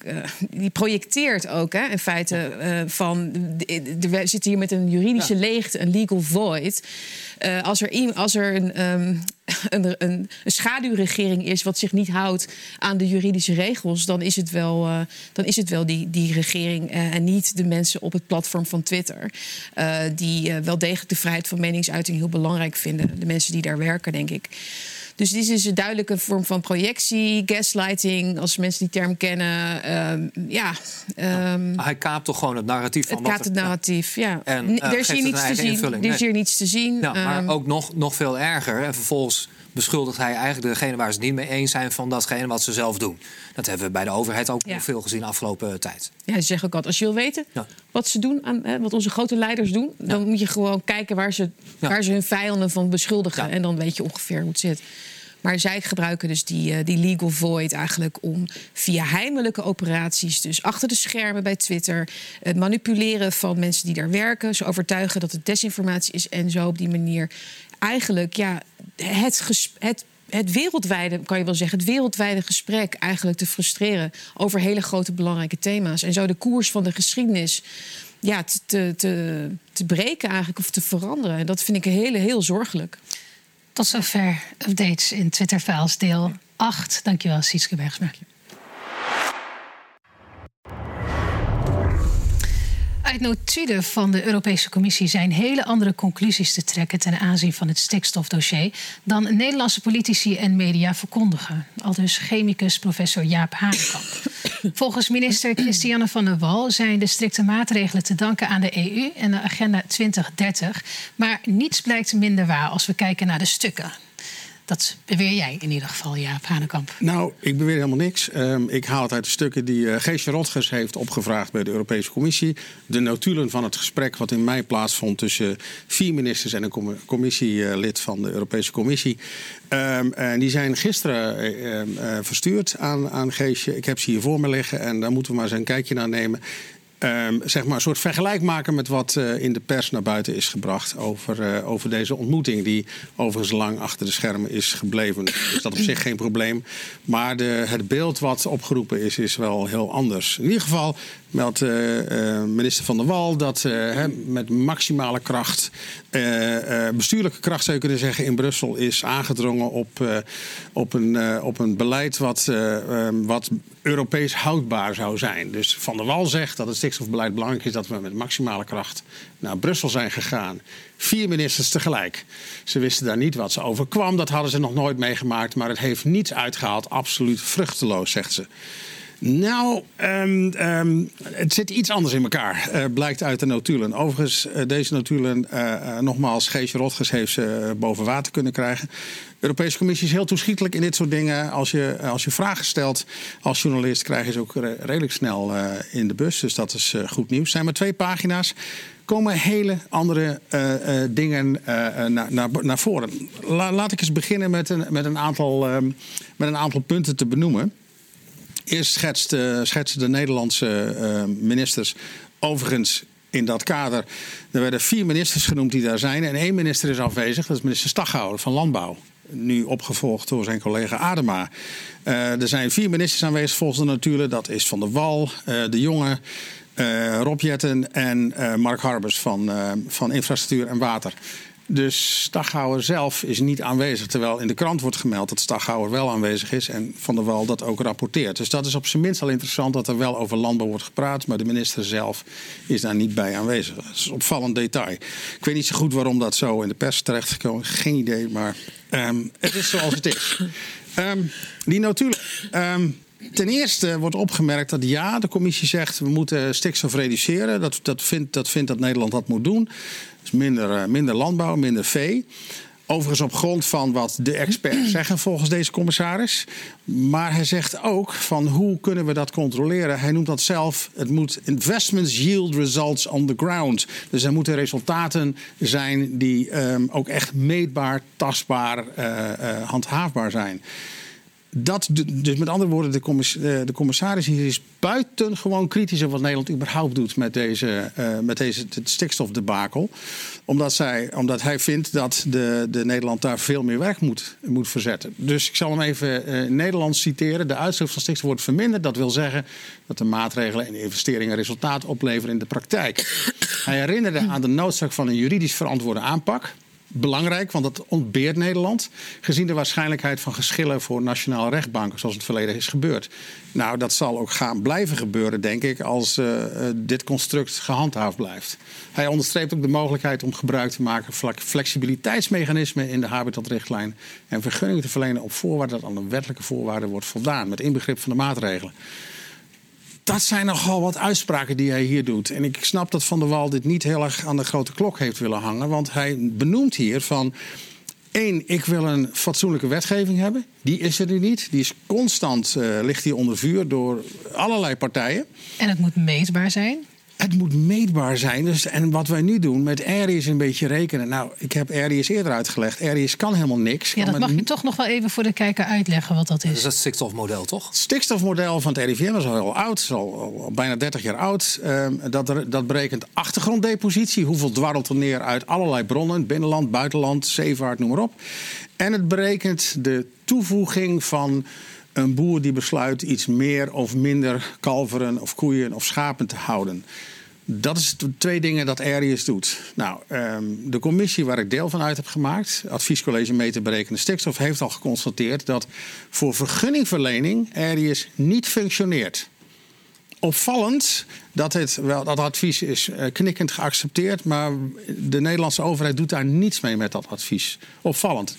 Speaker 5: die projecteert ook hè, in feite van de, de we zitten hier met een juridische ja. leegte, een legal void. Als er, als er een, um, een, een, een, schaduwregering is wat zich niet houdt aan de juridische regels, dan is het wel, uh, dan is het wel die, die regering uh, en niet de mensen op het platform van Twitter. die wel degelijk de vrijheid van meningsuiting heel belangrijk vinden. De mensen die daar werken, denk ik. Dus dit is een duidelijke vorm van projectie, gaslighting, als mensen die term kennen. Um, ja,
Speaker 4: um, hij kaapt toch gewoon het narratief van
Speaker 5: Het kaapt het narratief, ja. En, uh, er is hier niets te zien. Er is hier niets te zien.
Speaker 4: Ja, maar um, ook nog, nog veel erger. En vervolgens beschuldigt hij eigenlijk degene waar ze het niet mee eens zijn van datgene wat ze zelf doen. Dat hebben we bij de overheid ook ja. veel gezien de afgelopen tijd.
Speaker 5: Ja, ze zeggen ook altijd, als je wil weten ja. wat ze doen, aan, hè, wat onze grote leiders doen, ja. dan moet je gewoon kijken waar ze, waar ze hun vijanden van beschuldigen. En dan weet je ongeveer hoe het zit. Maar zij gebruiken dus die, uh, die legal void eigenlijk om via heimelijke operaties, dus achter de schermen bij Twitter, het manipuleren van mensen die daar werken, ze overtuigen dat het desinformatie is en zo op die manier eigenlijk ja, het, het het wereldwijde, kan je wel zeggen, het wereldwijde gesprek eigenlijk te frustreren over hele grote belangrijke thema's. En zo de koers van de geschiedenis ja, te, te, te breken eigenlijk of te veranderen. En dat vind ik heel, heel zorgelijk.
Speaker 3: Tot zover updates in Twitter Files deel 8. Dankjewel, Sietske Bergsma. Uit notulen van de Europese Commissie zijn hele andere conclusies te trekken ten aanzien van het stikstofdossier dan Nederlandse politici en media verkondigen. Al dus chemicus professor Jaap Hanekamp. Volgens minister Christiane van der Wal zijn de strikte maatregelen te danken aan de EU en de Agenda 2030. Maar niets blijkt minder waar als we kijken naar de stukken. Dat beweer jij in ieder geval, Jaap Hanekamp.
Speaker 6: Nou, ik beweer helemaal niks. Um, ik haal het uit de stukken die uh, Geesje Rotgers heeft opgevraagd bij de Europese Commissie. De notulen van het gesprek wat in mei plaatsvond tussen vier ministers en een commissielid van de Europese Commissie. Um, en die zijn gisteren uh, uh, verstuurd aan, aan Geesje. Ik heb ze hier voor me liggen en daar moeten we maar eens een kijkje naar nemen. Um, zeg maar een soort vergelijk maken met wat uh, in de pers naar buiten is gebracht over, uh, over deze ontmoeting, die overigens lang achter de schermen is gebleven. Dus dat op zich geen probleem. Maar de, het beeld wat opgeroepen is, is wel heel anders. In ieder geval meldt uh, minister Van der Wal dat met maximale kracht, bestuurlijke kracht zou je kunnen zeggen, in Brussel is aangedrongen op, op, een, op een beleid wat, wat Europees houdbaar zou zijn. Dus Van der Wal zegt dat het stikstofbeleid belangrijk is dat we met maximale kracht naar Brussel zijn gegaan. Vier ministers tegelijk. Ze wisten daar niet wat ze overkwam, dat hadden ze nog nooit meegemaakt, maar het heeft niets uitgehaald, absoluut vruchteloos, zegt ze. Nou, um, um, het zit iets anders in elkaar, blijkt uit de notulen. Overigens, uh, deze notulen, uh, nogmaals, Geesje Rotgers heeft ze boven water kunnen krijgen. De Europese Commissie is heel toeschietelijk in dit soort dingen. Als je, als je vragen stelt als journalist, krijg je ze ook re redelijk snel in de bus. Dus dat is goed nieuws. Er zijn maar twee pagina's komen hele andere dingen naar, naar, naar voren. La, laat ik eens beginnen met een, met een, aantal, um, met een aantal punten te benoemen. Eerst schetste de Nederlandse uh, ministers overigens in dat kader. Er werden vier ministers genoemd die daar zijn. En één minister is afwezig, dat is minister Staghouwer van Landbouw. Nu opgevolgd door zijn collega Adema. Uh, er zijn vier ministers aanwezig volgens de natuur. Dat is Van der Wal, uh, De Jonge, Uh, Rob Jetten en Mark Harbers van, van Infrastructuur en Water. Dus Staghouwer zelf is niet aanwezig. Terwijl in de krant wordt gemeld dat Staghouwer wel aanwezig is. En Van der Wal dat ook rapporteert. Dus dat is op zijn minst al interessant dat er wel over landbouw wordt gepraat. Maar de minister zelf is daar niet bij aanwezig. Dat is een opvallend detail. Ik weet niet zo goed waarom dat zo in de pers terecht gekomen. Geen idee, maar um, het is zoals het is. Um, die notulen. Um, Ten eerste wordt opgemerkt dat ja, de commissie zegt we moeten stikstof reduceren. Dat, dat, vindt, dat vindt dat Nederland dat moet doen. Dus minder, uh, minder landbouw, minder vee. Overigens op grond van wat de experts zeggen volgens deze commissaris. Maar hij zegt ook van hoe kunnen we dat controleren. Hij noemt dat zelf, het moet investments yield results on the ground. Dus er moeten resultaten zijn die um, ook echt meetbaar, tastbaar, uh, uh, handhaafbaar zijn dat, dus met andere woorden, de, commiss de commissaris hier is buitengewoon kritisch op wat Nederland überhaupt doet met deze, uh, met deze stikstofdebakel. Omdat, zij, omdat hij vindt dat de, de Nederland daar veel meer werk moet, moet verzetten. Dus ik zal hem even uh, Nederlands citeren. De uitstoot van stikstof wordt verminderd. Dat wil zeggen dat de maatregelen en investeringen resultaat opleveren in de praktijk. Hij herinnerde aan de noodzaak van een juridisch verantwoorde aanpak belangrijk, want dat ontbeert Nederland. Gezien de waarschijnlijkheid van geschillen voor nationale rechtbanken, zoals het verleden is gebeurd. Nou, dat zal ook gaan blijven gebeuren, denk ik, als uh, dit construct gehandhaafd blijft. Hij onderstreept ook de mogelijkheid om gebruik te maken van flexibiliteitsmechanismen in de habitatrichtlijn. En vergunningen te verlenen op voorwaarde dat aan de wettelijke voorwaarden wordt voldaan, met inbegrip van de maatregelen dat zijn nogal wat uitspraken die hij hier doet. En ik snap dat Van der Wal dit niet heel erg aan de grote klok heeft willen hangen. Want hij benoemt hier van. Eén, ik wil een fatsoenlijke wetgeving hebben. Die is er nu niet. Die is constant, uh, ligt hier onder vuur door allerlei partijen.
Speaker 3: En het moet meetbaar zijn?
Speaker 6: Het moet meetbaar zijn. Dus, en wat wij nu doen met Aries een beetje rekenen. Nou, ik heb Aries eerder uitgelegd. Aries kan helemaal niks.
Speaker 3: Ja, dat mag je toch nog wel even voor de kijker uitleggen wat dat is. Dat
Speaker 4: is het stikstofmodel, toch?
Speaker 6: Het stikstofmodel van het RIVM is al heel oud. is al, al bijna 30 jaar oud. Um, dat, dat berekent achtergronddepositie. Hoeveel dwarrelt er neer uit allerlei bronnen. Binnenland, buitenland, zeevaart, noem maar op. En het berekent de toevoeging van een boer die besluit iets meer of minder kalveren of koeien of schapen te houden. Dat is twee dingen dat Arius doet. Nou, um, de commissie waar ik deel van uit heb gemaakt, Adviescollege Meter Berekenen Stikstof, heeft al geconstateerd dat voor vergunningverlening Arius niet functioneert. Opvallend dat het wel dat advies is uh, knikkend geaccepteerd, maar de Nederlandse overheid doet daar niets mee met dat advies. Opvallend.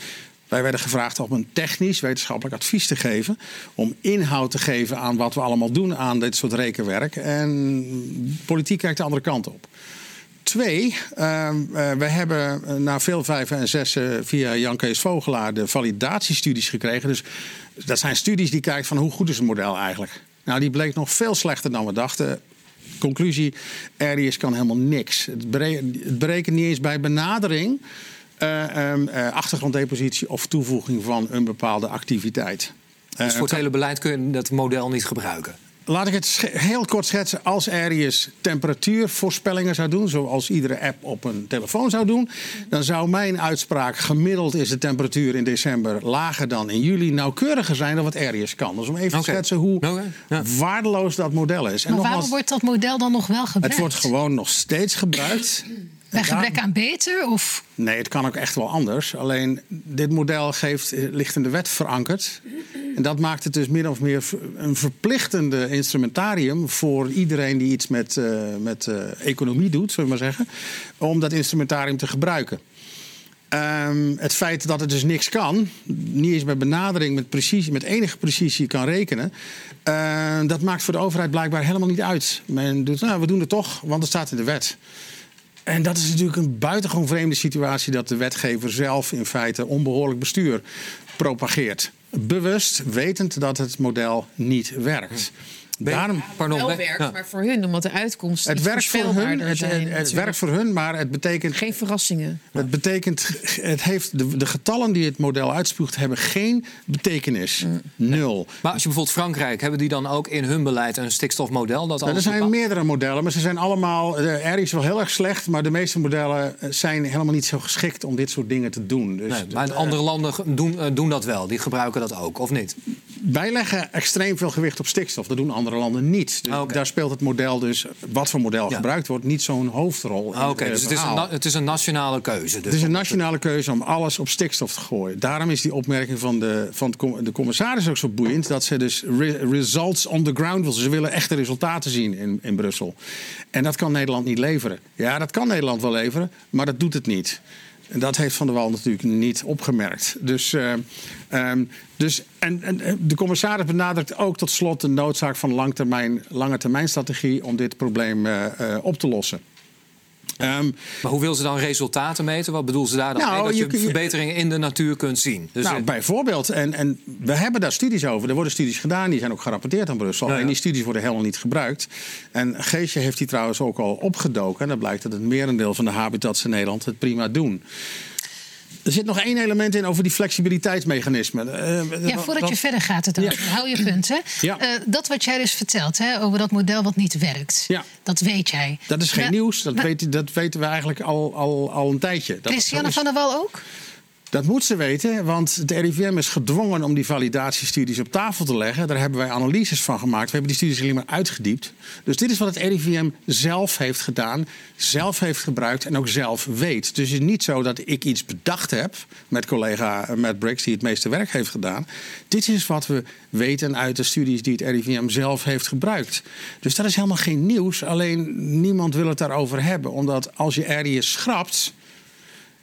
Speaker 6: Wij werden gevraagd om een technisch wetenschappelijk advies te geven. Om inhoud te geven aan wat we allemaal doen aan dit soort rekenwerk. En politiek kijkt de andere kant op. Twee, uh, we hebben na veel vijven en zessen via Jan Kees Vogelaar de validatiestudies gekregen. Dus dat zijn studies die kijken van hoe goed is het model eigenlijk. Nou, die bleek nog veel slechter dan we dachten. Conclusie, RIS kan helemaal niks. Het, berekent niet eens bij benadering achtergronddepositie of toevoeging van een bepaalde activiteit.
Speaker 4: Dus voor het hele beleid kun je dat model niet gebruiken?
Speaker 6: Laat ik het heel kort schetsen. Als Arius temperatuurvoorspellingen zou doen, zoals iedere app op een telefoon zou doen, dan zou mijn uitspraak gemiddeld is de temperatuur in december lager dan in juli nauwkeuriger zijn dan wat Arius kan. Dus om even okay. te schetsen hoe okay. ja. waardeloos dat model is.
Speaker 3: En maar waarom wordt dat model dan nog wel gebruikt?
Speaker 6: Het wordt gewoon nog steeds gebruikt.
Speaker 3: Bij gebrek aan beter? Of?
Speaker 6: Nee, het kan ook echt wel anders. Alleen dit model geeft, ligt in de wet verankerd. En dat maakt het dus min of meer een verplichtende instrumentarium voor iedereen die iets met, uh, met uh, economie doet, zullen we maar zeggen, om dat instrumentarium te gebruiken. Um, het feit dat het dus niks kan, niet eens bij benadering met, precisie, met enige precisie kan rekenen, uh, dat maakt voor de overheid blijkbaar helemaal niet uit. Men doet, nou, we doen het toch, want het staat in de wet. En dat is natuurlijk een buitengewoon vreemde situatie dat de wetgever zelf in feite onbehoorlijk bestuur propageert. Bewust wetend dat het model niet werkt.
Speaker 5: Daarom, Pardon, wel werkt, ja. maar voor hun, omdat de uitkomsten
Speaker 6: het werkt voor hun, het, zijn. Het, het werkt voor hun, maar het betekent...
Speaker 5: Geen verrassingen.
Speaker 6: Het betekent, het heeft, de, de getallen die het model uitspuugt hebben geen betekenis. Mm. Nul.
Speaker 4: Maar als je bijvoorbeeld Frankrijk, hebben die dan ook in hun beleid een stikstofmodel? Dat
Speaker 6: nou, er zijn meerdere modellen, maar ze zijn allemaal... Er is wel heel erg slecht, maar de meeste modellen zijn helemaal niet zo geschikt om dit soort dingen te doen. Dus
Speaker 4: nee, maar andere landen doen, doen dat wel, die gebruiken dat ook, of niet?
Speaker 6: wij leggen extreem veel gewicht op stikstof. Dat doen andere landen niet. Dus
Speaker 4: Ah,
Speaker 6: Daar speelt het model dus, wat voor model gebruikt wordt, niet zo'n hoofdrol. in
Speaker 4: Ah, Oké,
Speaker 6: het,
Speaker 4: dus
Speaker 6: eh,
Speaker 4: het is, een, het is een nationale keuze. Dus.
Speaker 6: Het is een nationale keuze om alles op stikstof te gooien. Daarom is die opmerking van de, van de commissaris ook zo boeiend. Dat ze dus re- results on the ground wil. Ze willen echte resultaten zien in, in Brussel. En dat kan Nederland niet leveren. Ja, dat kan Nederland wel leveren, maar dat doet het niet. En dat heeft Van der Wal natuurlijk niet opgemerkt. Dus, eh, ehm, dus, en, en eh, de commissaris benadrukt ook tot slot de noodzaak van langtermijn, lange termijn strategie om dit probleem eh, op te lossen. Ehm,
Speaker 4: Maar hoe wil ze dan resultaten meten? Wat bedoelen ze daar dan
Speaker 6: Nou,
Speaker 4: mee? Dat
Speaker 6: je
Speaker 4: verbeteringen in de natuur kunt zien. Dus
Speaker 6: nou,
Speaker 4: eh,
Speaker 6: bijvoorbeeld. En, en we hebben daar studies over. Er worden studies gedaan, die zijn ook gerapporteerd aan Brussel. En die studies worden helemaal niet gebruikt. En Geesje heeft die trouwens ook al opgedoken. En dan blijkt dat het merendeel van de habitats in Nederland het prima doen. Er zit nog één element in over die flexibiliteitsmechanismen. Eh,
Speaker 3: Ja,
Speaker 6: wat-
Speaker 3: voordat je verder gaat, het hou je punt. Hè?
Speaker 6: Ja.
Speaker 3: Eh, dat wat jij dus vertelt hè, over dat model wat niet werkt,
Speaker 6: Ja.
Speaker 3: dat weet jij.
Speaker 6: Dat is geen
Speaker 3: Maar-
Speaker 6: nieuws, dat,
Speaker 3: maar-
Speaker 6: weet, dat weten we eigenlijk al, al, al een tijdje. Dat
Speaker 3: Christiane
Speaker 6: is.
Speaker 3: van der Wal ook?
Speaker 6: Dat moet ze weten, want het RIVM is gedwongen om die validatiestudies op tafel te leggen. Daar hebben wij analyses van gemaakt. We hebben die studies alleen maar uitgediept. Dus dit is wat het RIVM zelf heeft gedaan, zelf heeft gebruikt en ook zelf weet. Dus het is niet zo dat ik iets bedacht heb met collega Matt Briggs, die het meeste werk heeft gedaan. Dit is wat we weten uit de studies die het RIVM zelf heeft gebruikt. Dus dat is helemaal geen nieuws. Alleen niemand wil het daarover hebben, omdat als je ergens schrapt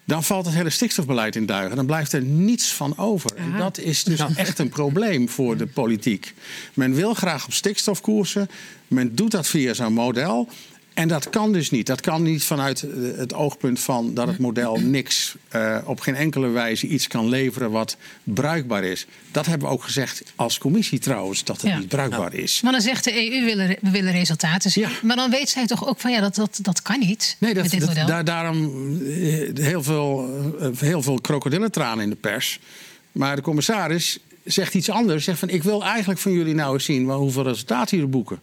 Speaker 6: dan valt het hele stikstofbeleid in duigen. Dan blijft er niets van over. En dat is dus echt een probleem voor de politiek. Men wil graag op stikstof koersen. Men doet dat via zo'n model. En dat kan dus niet. Dat kan niet vanuit eh, het oogpunt van dat het model niks, eh, op geen enkele wijze iets kan leveren wat bruikbaar is. Dat hebben we ook gezegd als commissie trouwens, dat het
Speaker 3: Ja.
Speaker 6: niet bruikbaar is.
Speaker 3: Maar dan zegt de EU, we willen, we willen resultaten zien.
Speaker 6: Ja.
Speaker 3: Maar dan weet zij toch ook van, ja, dat, dat, dat kan niet
Speaker 6: Nee, dat,
Speaker 3: met dit
Speaker 6: dat-
Speaker 3: model.
Speaker 6: daar, daarom eh, heel veel, heel veel krokodillentranen in de pers. Maar de commissaris zegt iets anders. Zegt van, ik wil eigenlijk van jullie nou eens zien hoeveel resultaten jullie boeken.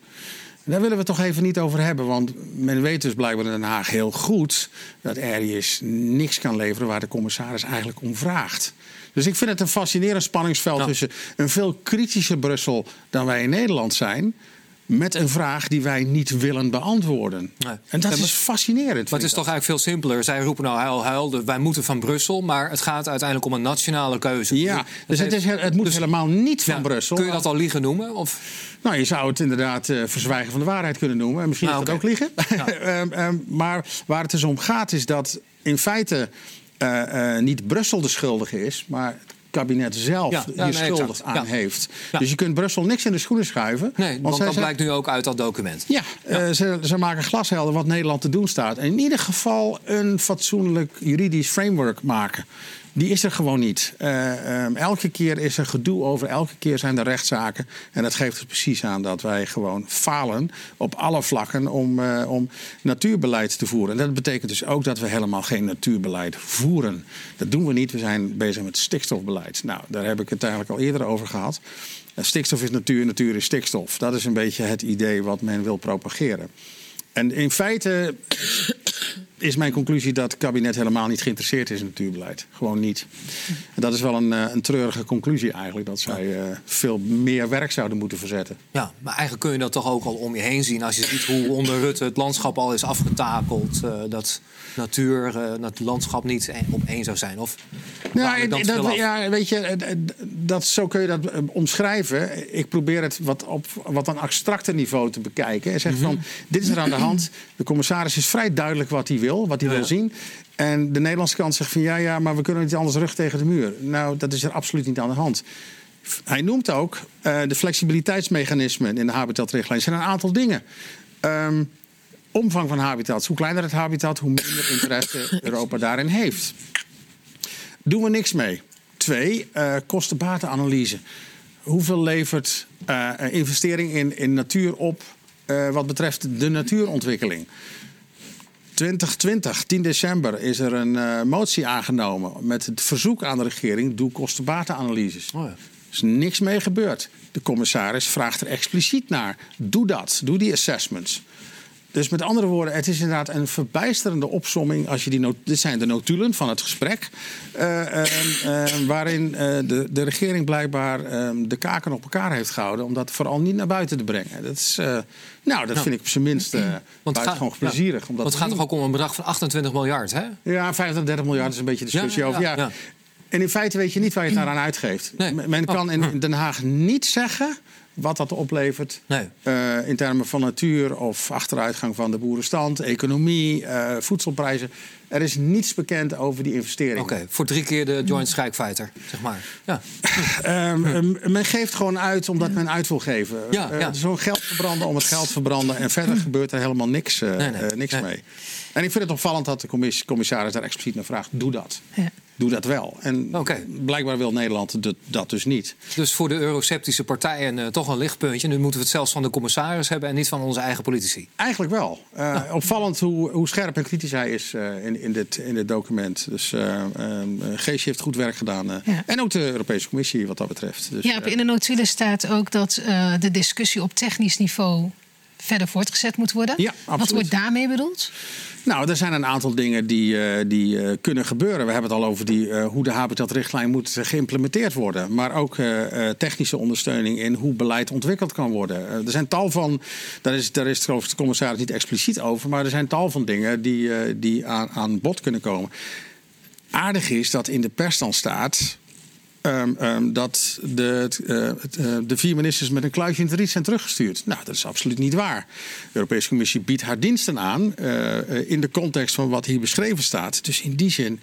Speaker 6: Daar willen we het toch even niet over hebben. Want men weet dus blijkbaar in Den Haag heel goed... dat Arius niks kan leveren waar de commissaris eigenlijk om vraagt. Dus ik vind het een fascinerend spanningsveld... tussen een veel kritischer Brussel dan wij in Nederland zijn... met een vraag die wij niet willen beantwoorden.
Speaker 4: Nee.
Speaker 6: En dat is fascinerend.
Speaker 4: Maar het is toch eigenlijk veel simpeler. Zij roepen nou huil, huil, wij moeten van Brussel. Maar het gaat uiteindelijk om een nationale keuze.
Speaker 6: Ja,
Speaker 4: Dat
Speaker 6: dus het, is, het moet
Speaker 4: dus-
Speaker 6: helemaal niet van
Speaker 4: Ja,
Speaker 6: Brussel.
Speaker 4: Kun je dat al liegen noemen? Of?
Speaker 6: Nou, je zou het inderdaad eh, verzwijgen van de waarheid kunnen noemen. En misschien
Speaker 4: Ah,
Speaker 6: is dat ook liegen. Ehm, ehm, maar waar het dus om gaat is dat in feite eh, eh, niet Brussel de schuldige is... maar kabinet zelf
Speaker 4: Ja,
Speaker 6: hier
Speaker 4: nee,
Speaker 6: schuldig
Speaker 4: exact.
Speaker 6: aan
Speaker 4: Ja.
Speaker 6: heeft.
Speaker 4: Ja.
Speaker 6: Dus je kunt Brussel niks in de schoenen schuiven.
Speaker 4: Nee, want dat
Speaker 6: zijn-
Speaker 4: blijkt nu ook uit dat document.
Speaker 6: Ja, eh, ze, ze maken glashelder wat Nederland te doen staat. En in ieder geval een fatsoenlijk juridisch framework maken. Die is er gewoon niet. Eh, ehm, elke keer is er gedoe over, elke keer zijn er rechtszaken. En dat geeft er precies aan dat wij gewoon falen op alle vlakken om, eh, om natuurbeleid te voeren. En dat betekent dus ook dat we helemaal geen natuurbeleid voeren. Dat doen we niet. We zijn bezig met stikstofbeleid. Nou, daar heb ik het eigenlijk al eerder over gehad. Eh, Stikstof is natuur, natuur is stikstof. Dat is een beetje het idee wat men wil propageren. En in feite is mijn conclusie dat het kabinet helemaal niet geïnteresseerd is in natuurbeleid. Gewoon niet. En dat is wel een, eh, een treurige conclusie eigenlijk. Dat zij eh, veel meer werk zouden moeten verzetten.
Speaker 4: Ja, maar eigenlijk kun je dat toch ook al om je heen zien. Als je ziet hoe onder Rutte het landschap al is afgetakeld. eh, dat natuur, dat het landschap niet e- op één zou zijn. Of
Speaker 6: Ja, dat, ja, weet je, dat, zo kun je dat omschrijven. Ik probeer het wat op wat een abstracter niveau te bekijken. En zeg
Speaker 4: Mhm.
Speaker 6: van, dit is er aan de hand. De commissaris is vrij duidelijk wat hij wil, wat hij
Speaker 4: Ja,
Speaker 6: wil zien. En de Nederlandse kant zegt van, ja, ja, maar we kunnen niet anders rug tegen de muur. Nou, dat is er absoluut niet aan de hand. Hij noemt ook eh, de flexibiliteitsmechanismen in de habitatrichtlijn. Er zijn een aantal dingen. Ehm, omvang van habitats. Hoe kleiner het habitat, hoe minder interesse Europa daarin heeft. Doen we niks mee. Twee, eh kosten-batenanalyse. Hoeveel levert eh, investering in, in natuur op wat betreft de natuurontwikkeling? 2020, 10 december, is er een eh, motie aangenomen met het verzoek aan de regering: doe kosten-batenanalyses.
Speaker 4: Oh ja.
Speaker 6: Er is niks mee gebeurd. De commissaris vraagt er expliciet naar. Doe dat. Doe die assessments. Dus met andere woorden, het is inderdaad een verbijsterende opsomming. Als je die not- dit zijn de notulen van het gesprek. eh, eh, eh, waarin eh, de, de regering blijkbaar eh, de kaken op elkaar heeft gehouden. om dat vooral niet naar buiten te brengen. Dat, is, eh, nou, dat vind ik op zijn minst eh buitengewoon plezierig.
Speaker 4: want het gaat toch ook om een bedrag van 28 miljard, hè?
Speaker 6: Ja, 35 miljard is een beetje discussie
Speaker 4: Ja, ja,
Speaker 6: over. Ja. En in feite weet je niet waar je het daaraan uitgeeft.
Speaker 4: Nee.
Speaker 6: Men- Men
Speaker 4: Oh,
Speaker 6: kan in Den Haag niet zeggen wat dat oplevert
Speaker 4: Nee.
Speaker 6: eh, in termen van natuur of achteruitgang van de boerenstand, economie, eh, voedselprijzen. Er is niets bekend over die investeringen.
Speaker 4: Oké, voor drie keer de Joint Strike Fighter, zeg maar. Ja.
Speaker 6: Ehm, ehm, men geeft gewoon uit omdat men uit wil geven.
Speaker 4: Ja,
Speaker 6: Eh,
Speaker 4: ja.
Speaker 6: Zo'n geld verbranden om het geld verbranden. En verder gebeurt er helemaal niks,
Speaker 4: Nee, nee,
Speaker 6: niks
Speaker 4: nee.
Speaker 6: mee. En ik vind het opvallend dat de commis- commissaris daar expliciet naar vraagt. Doe dat.
Speaker 3: Ja.
Speaker 6: Doe dat wel. En blijkbaar wil Nederland dat, dat dus niet.
Speaker 4: Dus voor de euroceptische partijen eh, toch een lichtpuntje. Nu moeten we het zelfs van de commissaris hebben en niet van onze eigen politici.
Speaker 6: Eigenlijk wel. Eh, Opvallend hoe, hoe scherp en kritisch hij is eh, in, in, dit, in dit document. Dus eh eh, Geesje heeft goed werk gedaan. eh.
Speaker 3: Ja.
Speaker 6: En ook de Europese Commissie wat dat betreft. Dus,
Speaker 3: Ja, in de notulen staat ook dat eh, de discussie op technisch niveau verder voortgezet moet worden.
Speaker 6: Ja,
Speaker 3: Wat wordt daarmee bedoeld?
Speaker 6: Nou, er zijn een aantal dingen die, eh, die eh, kunnen gebeuren. We hebben het al over die, eh, hoe de habitatrichtlijn moet geïmplementeerd worden. Maar ook technische ondersteuning in hoe beleid ontwikkeld kan worden. Er zijn tal van, daar is, daar is het de commissaris niet expliciet over... maar er zijn tal van dingen die, die aan, aan bod kunnen komen. Aardig is dat in de pers dan staat... ehm, ehm, dat de, eh, eh, de vier ministers met een kluitje in het riet zijn teruggestuurd. Nou, dat is absoluut niet waar. De Europese Commissie biedt haar diensten aan eh, in de context van wat hier beschreven staat. Dus in die zin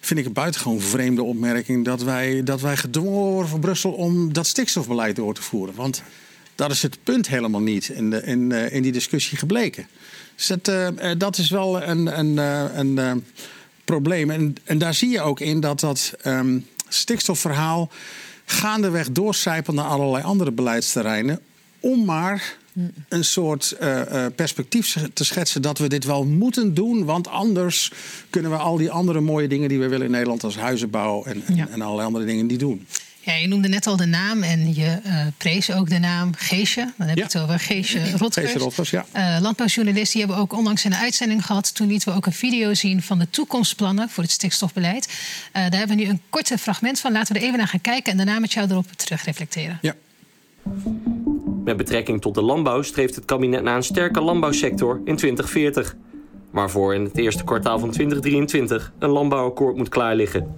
Speaker 6: vind ik het buitengewoon vreemde opmerking dat wij, dat wij gedwongen worden van Brussel om dat stikstofbeleid door te voeren. Want dat is het punt helemaal niet in, de, in, in die discussie gebleken. Dus dat, dat is wel een, een, een probleem. En, en daar zie je ook in dat dat ehm, stikstofverhaal gaandeweg doorcijpelt naar allerlei andere beleidsterreinen. Om maar een soort eh, eh, perspectief te schetsen dat we dit wel moeten doen. Want anders kunnen we al die andere mooie dingen die we willen in Nederland, als huizenbouw en, en-
Speaker 3: Ja.
Speaker 6: en allerlei andere dingen, niet doen.
Speaker 3: Ja, je noemde net al de naam en je eh, prees ook de naam Geesje. Dan heb je
Speaker 6: Ja.
Speaker 3: het over Geesje Rotgers.
Speaker 6: Geesje Rotgers, ja.
Speaker 3: Eh, landbouwjournalist, die hebben we ook onlangs in een uitzending gehad. Toen lieten we ook een video zien van de toekomstplannen voor het stikstofbeleid. Eh, daar hebben we nu een korte fragment van. Laten we er even naar gaan kijken en daarna met jou erop terugreflecteren.
Speaker 6: Ja.
Speaker 11: Met betrekking tot de landbouw streeft het kabinet naar een sterke landbouwsector in 2040. Waarvoor in het eerste kwartaal van 2023 een landbouwakkoord moet klaar liggen.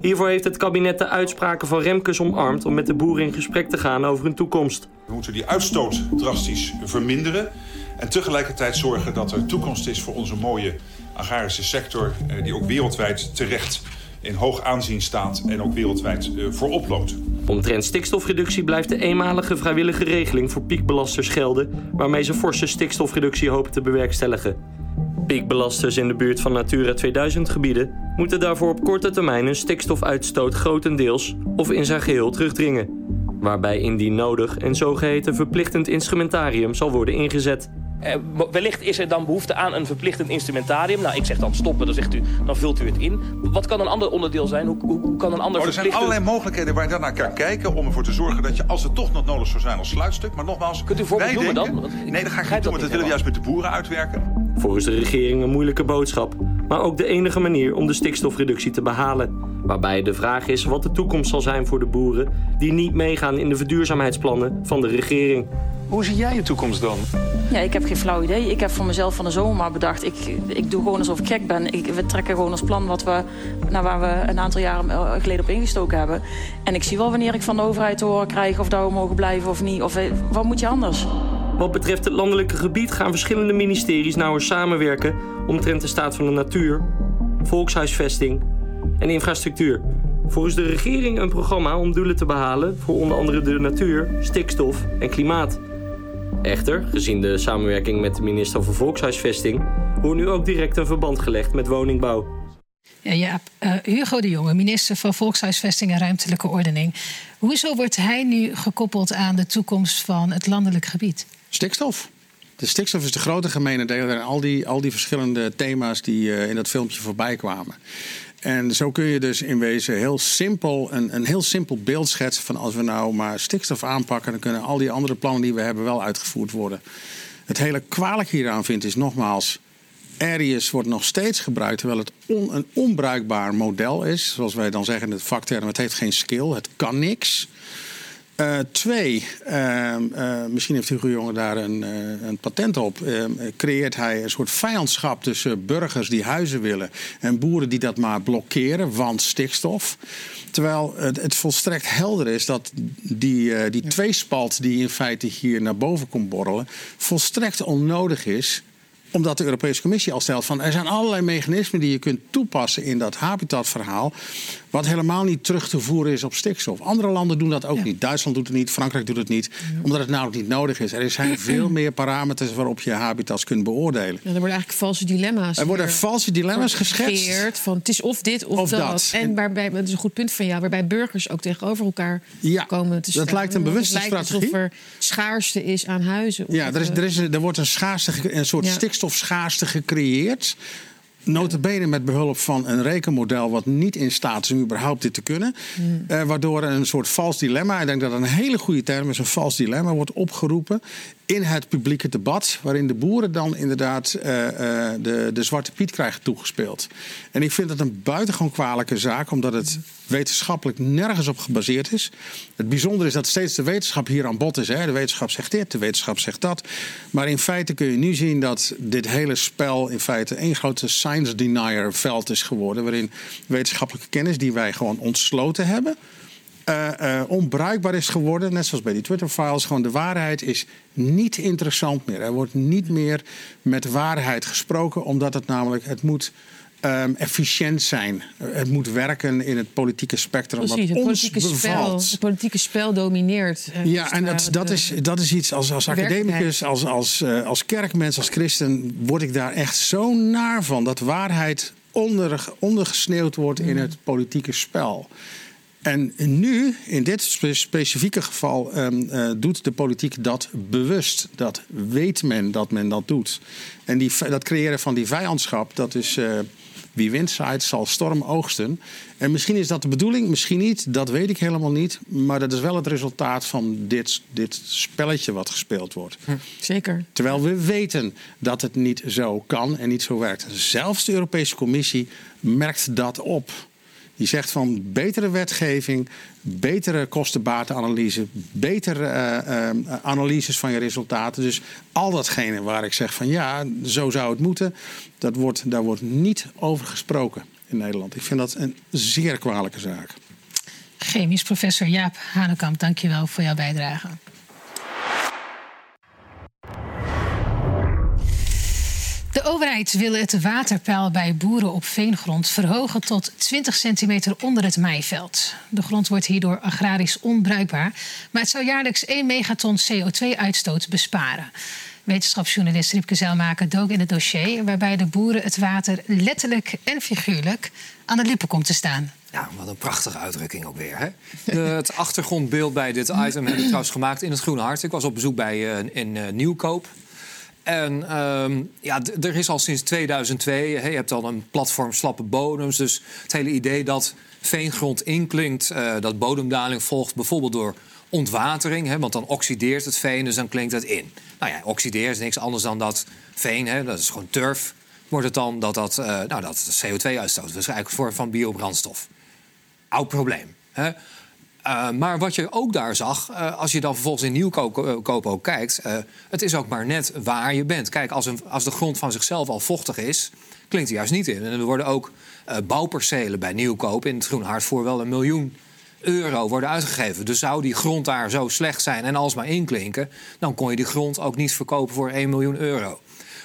Speaker 11: Hiervoor heeft het kabinet de uitspraken van Remkes omarmd om met de boeren in gesprek te gaan over hun toekomst.
Speaker 2: We moeten die uitstoot drastisch verminderen. En tegelijkertijd zorgen dat er toekomst is voor onze mooie agrarische sector. eh, Die ook wereldwijd terecht in hoog aanzien staat en ook wereldwijd eh, voorop loopt.
Speaker 11: Omtrent stikstofreductie blijft de eenmalige vrijwillige regeling voor piekbelasters gelden, waarmee ze forse stikstofreductie hopen te bewerkstelligen. Piekbelasters in de buurt van Natura 2000 gebieden moeten daarvoor op korte termijn hun stikstofuitstoot grotendeels of in zijn geheel terugdringen. Waarbij indien nodig een zogeheten verplichtend instrumentarium zal worden ingezet.
Speaker 12: Eh, wellicht is er dan behoefte aan een verplichtend instrumentarium. Nou, ik zeg dan stoppen, dan zegt u, dan vult u het in. Wat kan een ander onderdeel zijn? Hoe, hoe, hoe kan een ander
Speaker 2: Oh, er zijn
Speaker 12: verplichtend-
Speaker 2: allerlei mogelijkheden waar je dan naar kan kijken om ervoor te zorgen dat je, als het toch nog nodig zou zijn als sluitstuk, maar nogmaals,
Speaker 12: Kunt u
Speaker 2: wij
Speaker 12: noemen
Speaker 2: denken-
Speaker 12: dan? Want
Speaker 2: nee, dat ga ik niet doen,
Speaker 12: dat
Speaker 2: want dat
Speaker 12: niet
Speaker 2: willen we juist met de boeren uitwerken.
Speaker 11: Volgens de regering een moeilijke boodschap, maar ook de enige manier om de stikstofreductie te behalen. Waarbij de vraag is wat de toekomst zal zijn voor de boeren die niet meegaan in de verduurzaamheidsplannen van de regering.
Speaker 13: Hoe zie jij je toekomst dan?
Speaker 14: Ja, ik heb geen flauw idee. Ik heb voor mezelf van de zomer maar bedacht... ik, ik doe gewoon alsof ik gek ben. Ik, we trekken gewoon ons plan wat we, naar waar we een aantal jaren eh, geleden op ingestoken hebben. En ik zie wel wanneer ik van de overheid te horen krijg... of dat we mogen blijven of niet. Of eh, wat moet je anders?
Speaker 11: Wat betreft het landelijke gebied gaan verschillende ministeries nauwer samenwerken omtrent de staat van de natuur, volkshuisvesting en infrastructuur. Volgens de regering een programma om doelen te behalen voor onder andere de natuur, stikstof en klimaat. Echter, gezien de samenwerking met de minister van Volkshuisvesting, wordt nu ook direct een verband gelegd met woningbouw.
Speaker 3: Ja, Jaap, eh, Hugo de Jonge, minister van Volkshuisvesting en Ruimtelijke Ordening. Hoezo wordt hij nu gekoppeld aan de toekomst van het landelijk gebied?
Speaker 6: Stikstof. De stikstof is de grote gemene deler en al die, al die verschillende thema's die eh, in dat filmpje voorbij kwamen. En zo kun je dus in wezen heel simpel, een, een heel simpel beeld schetsen van als we nou maar stikstof aanpakken, dan kunnen al die andere plannen die we hebben wel uitgevoerd worden. Het hele kwalijk hieraan vind is nogmaals... Arius wordt nog steeds gebruikt terwijl het een onbruikbaar model is. Zoals wij dan zeggen in het vakterm, het heeft geen skill, het kan niks. Uh, twee, uh, uh, misschien heeft Hugo Jonge daar een, een patent op. creëert hij een soort vijandschap tussen burgers die huizen willen en boeren die dat maar blokkeren, want stikstof. Terwijl het, het volstrekt helder is dat die, die tweespalt die in feite hier naar boven komt borrelen, volstrekt onnodig is omdat de Europese Commissie al stelt van er zijn allerlei mechanismen die je kunt toepassen in dat habitatverhaal. Wat helemaal niet terug te voeren is op stikstof. Andere landen doen dat ook niet. Duitsland doet het niet, Frankrijk doet het niet. Omdat het namelijk niet nodig is. Er zijn veel meer parameters waarop je habitats kunt beoordelen.
Speaker 5: Ja, er worden eigenlijk valse dilemma's.
Speaker 6: Er worden valse dilemma's geschetst.
Speaker 5: Van het is of dit of, dat. En waarbij, dat is een goed punt van jou, waarbij burgers ook tegenover elkaar
Speaker 6: ja,
Speaker 5: komen te
Speaker 6: staan. Dat lijkt een bewuste
Speaker 5: het lijkt
Speaker 6: strategie.
Speaker 5: Alsof er schaarste is aan huizen.
Speaker 6: Ja, er, is, er, is, er wordt een, schaarste, een soort stikstofschaarste gecreëerd. Notabene met behulp van een rekenmodel wat niet in staat is om überhaupt dit te kunnen. Mm. Uh, waardoor een soort vals dilemma, ik denk dat dat een hele goede term is, een vals dilemma wordt opgeroepen in het publieke debat, waarin de boeren dan inderdaad uh, uh, de, de zwarte piet krijgen toegespeeld. En ik vind dat een buitengewoon kwalijke zaak, omdat het wetenschappelijk nergens op gebaseerd is. Het bijzondere is dat steeds de wetenschap hier aan bod is. Hè. De wetenschap zegt dit, de wetenschap zegt dat. Maar in feite kun je nu zien dat dit hele spel in feite één grote science denier veld is geworden. Waarin wetenschappelijke kennis die wij gewoon ontsloten hebben. Uh, uh, onbruikbaar is geworden, net zoals bij die Twitter-files. Gewoon de waarheid is niet interessant meer. Er wordt niet meer met waarheid gesproken, omdat het namelijk, het moet um, efficiënt zijn. Het moet werken in het politieke spectrum.
Speaker 5: Precies,
Speaker 6: wat
Speaker 5: het
Speaker 6: ons
Speaker 5: politieke,
Speaker 6: bevalt.
Speaker 5: spel, het politieke spel domineert. Uh,
Speaker 6: Ja, en dat, dat, is, dat is iets als, als academicus, als, als, als kerkmens, als christen, word ik daar echt zo naar van. Dat waarheid onder, ondergesneeuwd wordt in het politieke spel. En nu, in dit spe specifieke geval, um, uh, doet de politiek dat bewust. Dat weet men dat men dat doet. En die, dat creëren van die vijandschap, dat is uh, wie wint zaait zal storm oogsten. En misschien is dat de bedoeling, misschien niet, dat weet ik helemaal niet. Maar dat is wel het resultaat van dit, dit spelletje wat gespeeld wordt.
Speaker 5: Hm, zeker.
Speaker 6: Terwijl we weten dat het niet zo kan en niet zo werkt. Zelfs de Europese Commissie merkt dat op. Die zegt van betere wetgeving, betere kostenbatenanalyse, betere uh, uh, analyses van je resultaten. Dus al datgene waar ik zeg van ja, zo zou het moeten, dat wordt, daar wordt niet over gesproken in Nederland. Ik vind dat een zeer kwalijke zaak.
Speaker 3: Chemisch professor Jaap Hanekamp, dankjewel voor jouw bijdrage. De overheid wil het waterpeil bij boeren op veengrond verhogen tot 20 centimeter onder het maaiveld. De grond wordt hierdoor agrarisch onbruikbaar, maar het zou jaarlijks 1 megaton CO2-uitstoot besparen. Wetenschapsjournalist Riepke Zelmaker dook in het dossier waarbij de boeren het water letterlijk en figuurlijk aan de lippen komt te staan.
Speaker 4: Ja, wat een prachtige uitdrukking ook weer. Hè? De, het achtergrondbeeld bij dit item heb ik trouwens gemaakt in het Groene Hart. Ik was op bezoek bij uh, in uh, Nieuwkoop. En um, ja, er is al sinds 2002, he, je hebt al een platform slappe bodems. Dus het hele idee dat veengrond inklinkt, uh, dat bodemdaling volgt bijvoorbeeld door ontwatering. He, want dan oxideert het veen, dus dan klinkt het in. Nou ja, oxideert is niks anders dan dat veen, he, dat is gewoon turf. Wordt het dan dat dat, uh, nou, dat CO2 uitstoot. Dus eigenlijk een vorm van biobrandstof. Oud probleem. He. Uh, maar wat je ook daar zag, uh, als je dan vervolgens in nieuwkoop ook kijkt, uh, het is ook maar net waar je bent. Kijk, als, een, als de grond van zichzelf al vochtig is, klinkt er juist niet in. En er worden ook bouwpercelen bij nieuwkoop in het Groene Hart voor wel een miljoen euro worden uitgegeven. Dus zou die grond daar zo slecht zijn en alsmaar inklinken, dan kon je die grond ook niet verkopen voor 1 miljoen euro.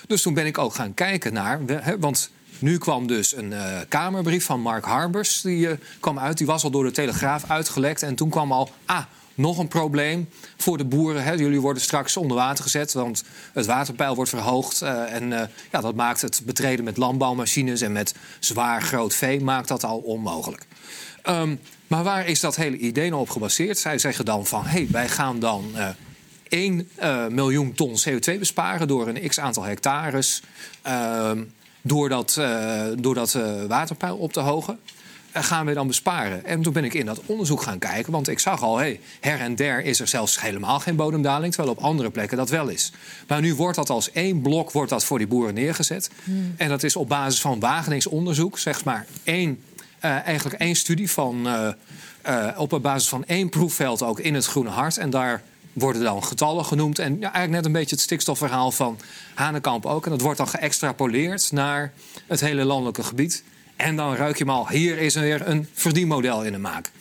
Speaker 4: Dus toen ben ik ook gaan kijken naar, want nu kwam dus een uh, Kamerbrief van Mark Harbers. Die uh, kwam uit. Die was al door de Telegraaf uitgelekt. En toen kwam al. Ah, nog een probleem voor de boeren. Hè. Jullie worden straks onder water gezet, want het waterpeil wordt verhoogd. Uh, en ja, dat maakt het betreden met landbouwmachines en met zwaar groot vee maakt dat al onmogelijk. Um, maar waar is dat hele idee nou op gebaseerd? Zij zeggen dan van, hé, hey, wij gaan dan 1 miljoen ton CO2 besparen door een x aantal hectares. Door dat, uh, door dat uh, waterpeil op te hogen. eh, gaan we dan besparen? En toen ben ik in dat onderzoek gaan kijken, want ik zag al, hey, her en der is er zelfs helemaal geen bodemdaling, terwijl op andere plekken dat wel is. Maar nu wordt dat als één blok wordt dat voor die boeren neergezet.
Speaker 5: Hmm.
Speaker 4: En dat is op basis van Wageningse onderzoek, zeg maar één, eh, eigenlijk één studie van, eh, eh, op basis van één proefveld ook in het Groene Hart. En daar worden dan getallen genoemd. En ja, eigenlijk net een beetje het stikstofverhaal van Hanekamp ook. En dat wordt dan geëxtrapoleerd naar het hele landelijke gebied. En dan ruik je hem al, hier is er weer een verdienmodel in de maak.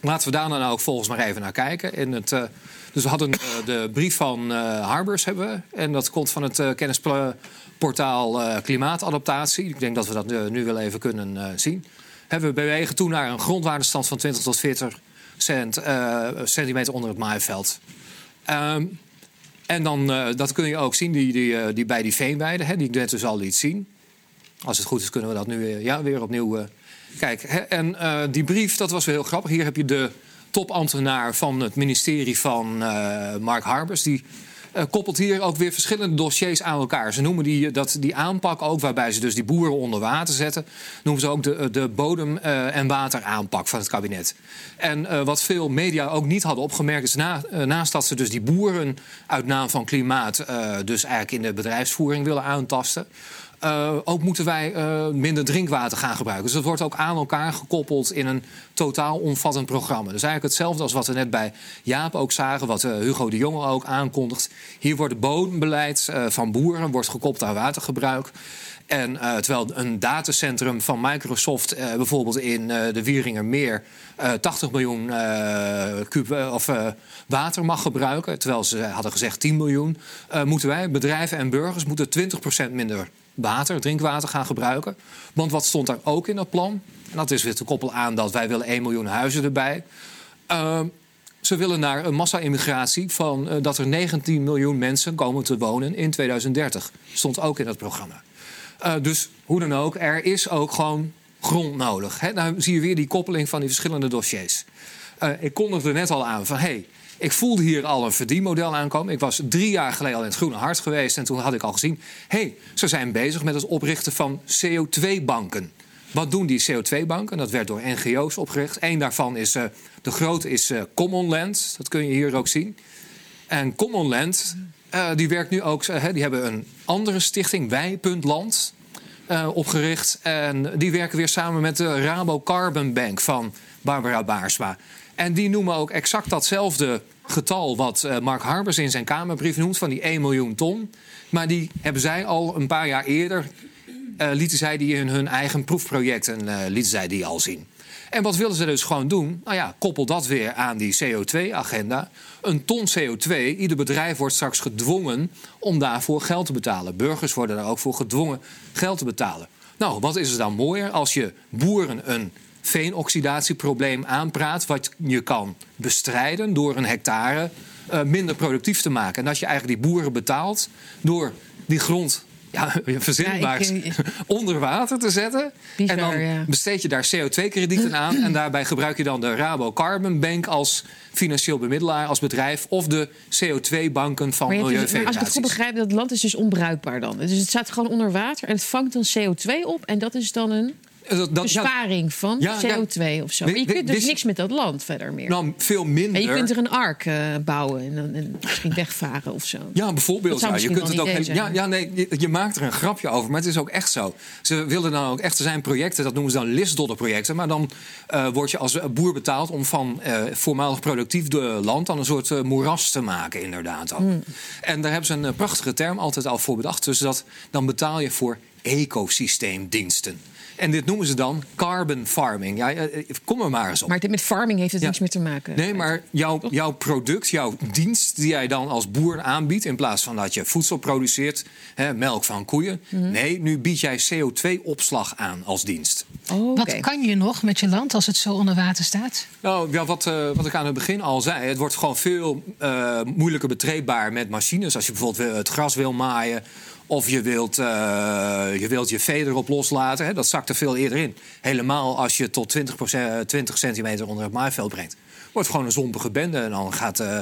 Speaker 4: Laten we daar dan ook volgens maar even naar kijken. In het, eh, dus we hadden eh, de brief van eh, Harbers hebben. En dat komt van het kennisportaal Klimaatadaptatie. Ik denk dat we dat nu wel even kunnen zien. Hè, we bewegen toe naar een grondwaardestand van 20 tot 40 cent, eh, centimeter onder het maaiveld. Ehm, en dan, eh, dat kun je ook zien die, die, eh, die bij die veenweiden, hè, die ik net dus al liet zien. Als het goed is, kunnen we dat nu weer, ja, weer opnieuw kijken. Hè. En die brief, dat was wel heel grappig. Hier heb je de topambtenaar van het ministerie van Mark Harbers. Die koppelt hier ook weer verschillende dossiers aan elkaar. Ze noemen die, dat, die aanpak ook, waarbij ze dus die boeren onder water zetten... noemen ze ook de, de bodem- eh, en wateraanpak van het kabinet. En eh, wat veel media ook niet hadden opgemerkt... is na, eh, naast dat ze dus die boeren uit naam van klimaat... eh, dus eigenlijk in de bedrijfsvoering willen aantasten... Uh, ook moeten wij uh, minder drinkwater gaan gebruiken. Dus dat wordt ook aan elkaar gekoppeld in een totaal omvattend programma. Dus eigenlijk hetzelfde als wat we net bij Jaap ook zagen, wat uh, Hugo de Jonge ook aankondigt. Hier wordt het bodembeleid van boeren wordt gekoppeld aan watergebruik. En terwijl een datacentrum van Microsoft bijvoorbeeld in de Wieringermeer 80 miljoen kub, of, water mag gebruiken, terwijl ze hadden gezegd 10 miljoen, moeten wij, bedrijven en burgers, moeten 20% minder water, drinkwater gaan gebruiken. Want wat stond daar ook in dat plan? En dat is weer te koppelen aan dat wij willen 1 miljoen huizen erbij. Uh, ze willen naar een massa-immigratie van uh, dat er 19 miljoen mensen komen te wonen in 2030. Stond ook in dat programma. Uh, dus hoe dan ook, er is ook gewoon grond nodig. Hè? Nou zie je weer die koppeling van die verschillende dossiers. Uh, ik kondigde net al aan van hé, hey, ik voelde hier al een verdienmodel aankomen. Ik was drie jaar geleden al in het Groene Hart geweest. En toen had ik al gezien... hey, ze zijn bezig met het oprichten van CO2-banken. Wat doen die CO2-banken? Dat werd door NGO's opgericht. Eén daarvan is, uh, de grote is uh, Common Land. Dat kun je hier ook zien. En Common Land, uh, die werkt nu ook... die hebben een andere stichting, Wij.land, opgericht. En die werken weer samen met de Rabo Carbon Bank van Barbara Baarsma. En die noemen ook exact datzelfde getal wat uh, Mark Harbers in zijn Kamerbrief noemt, van die 1 miljoen ton. Maar die hebben zij al een paar jaar eerder, uh, lieten zij die in hun eigen proefprojecten, uh, lieten zij die al zien. En wat willen ze dus gewoon doen? Nou ja, koppel dat weer aan die CO2-agenda. Een ton CO2, ieder bedrijf wordt straks gedwongen om daarvoor geld te betalen. Burgers worden daar ook voor gedwongen geld te betalen. Nou, wat is er dan mooier als je boeren een veenoxidatieprobleem aanpraat, wat je kan bestrijden door een hectare uh, minder productief te maken. En dat je eigenlijk die boeren betaalt door die grond. Ja, verzin maar ja, ik, onder water te zetten.
Speaker 5: Bizar,
Speaker 4: en dan
Speaker 5: ja.
Speaker 4: besteed je daar CO2-kredieten aan. En daarbij gebruik je dan de Rabo Carbon Bank als financieel bemiddelaar, als bedrijf. Of de CO2-banken van milieufederaties.
Speaker 5: Als ik het goed begrijp, dat land is dus onbruikbaar dan. Dus het staat gewoon onder water en het vangt dan CO2 op. En dat is dan een
Speaker 4: dat, dat,
Speaker 5: besparing ja, van ja, CO2 ja, of zo. Maar je kunt dus niks met dat land verder meer.
Speaker 4: Nou, veel minder.
Speaker 5: En je kunt er een ark uh, bouwen en, en, misschien wegvaren of zo.
Speaker 4: Ja, bijvoorbeeld. Ja, je kunt het ook heel, ja, ja, nee, je, je, maakt er een grapje over, maar het is ook echt zo. Ze willen dan ook echt, er zijn projecten, dat noemen ze dan listdodderprojecten. Maar dan uh, word je als boer betaald om van uh, voormalig productief land dan een soort moeras te maken, inderdaad. Ook. Hmm. En daar hebben ze een prachtige term altijd al voor bedacht. Dus dat dan betaal je voor ecosysteemdiensten. En dit noemen ze dan carbon farming. Ja, kom er maar eens op.
Speaker 5: Maar met farming heeft het ja. niets meer te maken.
Speaker 4: Nee, maar jouw, jouw product, jouw dienst die jij dan als boer aanbiedt... in plaats van dat je voedsel produceert, hè, melk van koeien... Mm-hmm. nee, nu bied jij CO2-opslag aan als dienst.
Speaker 3: Oh, okay. Wat kan je nog met je land als het zo onder water staat?
Speaker 4: Nou, ja, wat, uh, wat ik aan het begin al zei... het wordt gewoon veel uh, moeilijker betreedbaar met machines. Als je bijvoorbeeld het gras wil maaien... Of je wilt, uh, je wilt je vee erop loslaten. Hè? Dat zakt er veel eerder in. Helemaal als je tot 20, 20 centimeter onder het maaiveld brengt. Wordt gewoon een zompige bende en dan gaat uh,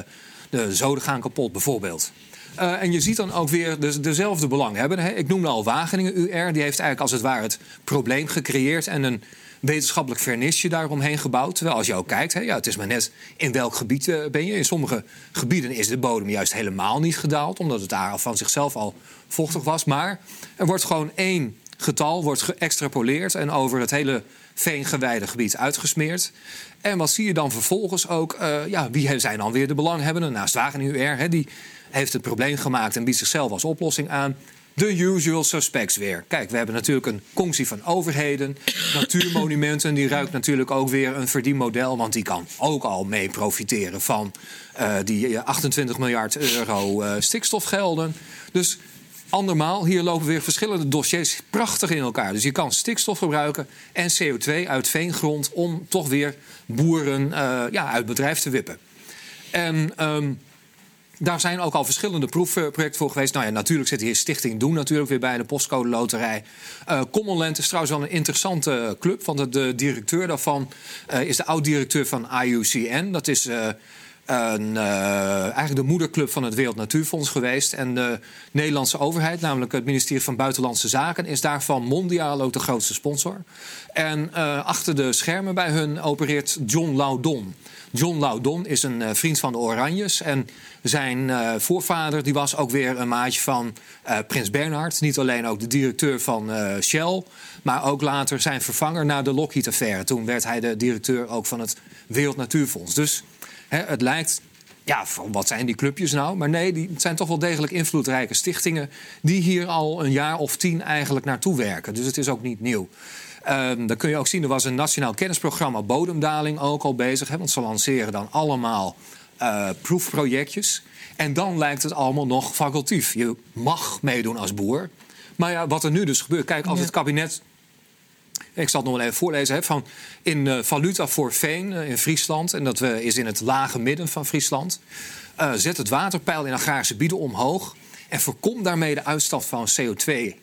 Speaker 4: de zoden gaan kapot bijvoorbeeld. En je ziet dan ook weer de, dezelfde belanghebbenden. Ik noemde al Wageningen UR. Die heeft eigenlijk als het ware het probleem gecreëerd... en een wetenschappelijk vernisje daaromheen gebouwd. Terwijl als je ook kijkt, hè, ja, het is maar net in welk gebied ben je. In sommige gebieden is de bodem juist helemaal niet gedaald, omdat het daar van zichzelf al vochtig was. Maar er wordt gewoon één getal wordt geëxtrapoleerd en over het hele veengewijde gebied uitgesmeerd. En wat zie je dan vervolgens ook? Uh, ja, wie zijn dan weer de belanghebbenden? Naast Wageningen UR, die heeft het probleem gemaakt en biedt zichzelf als oplossing aan. De usual suspects weer. Kijk, we hebben natuurlijk een conctie van overheden. Natuurmonumenten, die ruikt natuurlijk ook weer een verdienmodel. Want die kan ook al mee profiteren van uh, die 28 miljard euro stikstofgelden. Dus andermaal, hier lopen weer verschillende dossiers prachtig in elkaar. Dus je kan stikstof gebruiken en CO2 uit veengrond om toch weer boeren uh, ja, uit bedrijf te wippen. En um, daar zijn ook al verschillende proefprojecten voor geweest. Nou ja, natuurlijk zit hier Stichting Doen natuurlijk weer bij de postcode loterij. Uh, Commonland is trouwens wel een interessante club. Want de directeur daarvan uh, is de oud-directeur van IUCN. Dat is een, uh, eigenlijk de moederclub van het Wereld Natuurfonds geweest. En de Nederlandse overheid, namelijk het ministerie van Buitenlandse Zaken, is daarvan mondiaal ook de grootste sponsor. En uh, achter de schermen bij hun opereert John Laudon. John Laudon is een uh, vriend van de Oranjes. En zijn voorvader die was ook weer een maatje van Prins Bernhard. Niet alleen ook de directeur van Shell, maar ook later zijn vervanger na de Lockheed-affaire. Toen werd hij de directeur ook van het Wereld Natuurfonds. Dus He, het lijkt, ja, wat zijn die clubjes nou? Maar nee, die, het zijn toch wel degelijk invloedrijke stichtingen... die hier al een jaar of tien eigenlijk naartoe werken. Dus het is ook niet nieuw. Um, dan kun je ook zien, er was een nationaal kennisprogramma bodemdaling ook al bezig. Hè, want ze lanceren dan allemaal uh, proefprojectjes. En dan lijkt het allemaal nog facultief. Je mag meedoen als boer. Maar ja, wat er nu dus gebeurt... Kijk, als het kabinet ik zal het nog wel even voorlezen. Hè, van in uh, valuta voor veen uh, in Friesland. En dat uh, is in het lage midden van Friesland. zet het waterpeil in agrarische gebieden omhoog. En voorkomt daarmee de uitstoot van CO2.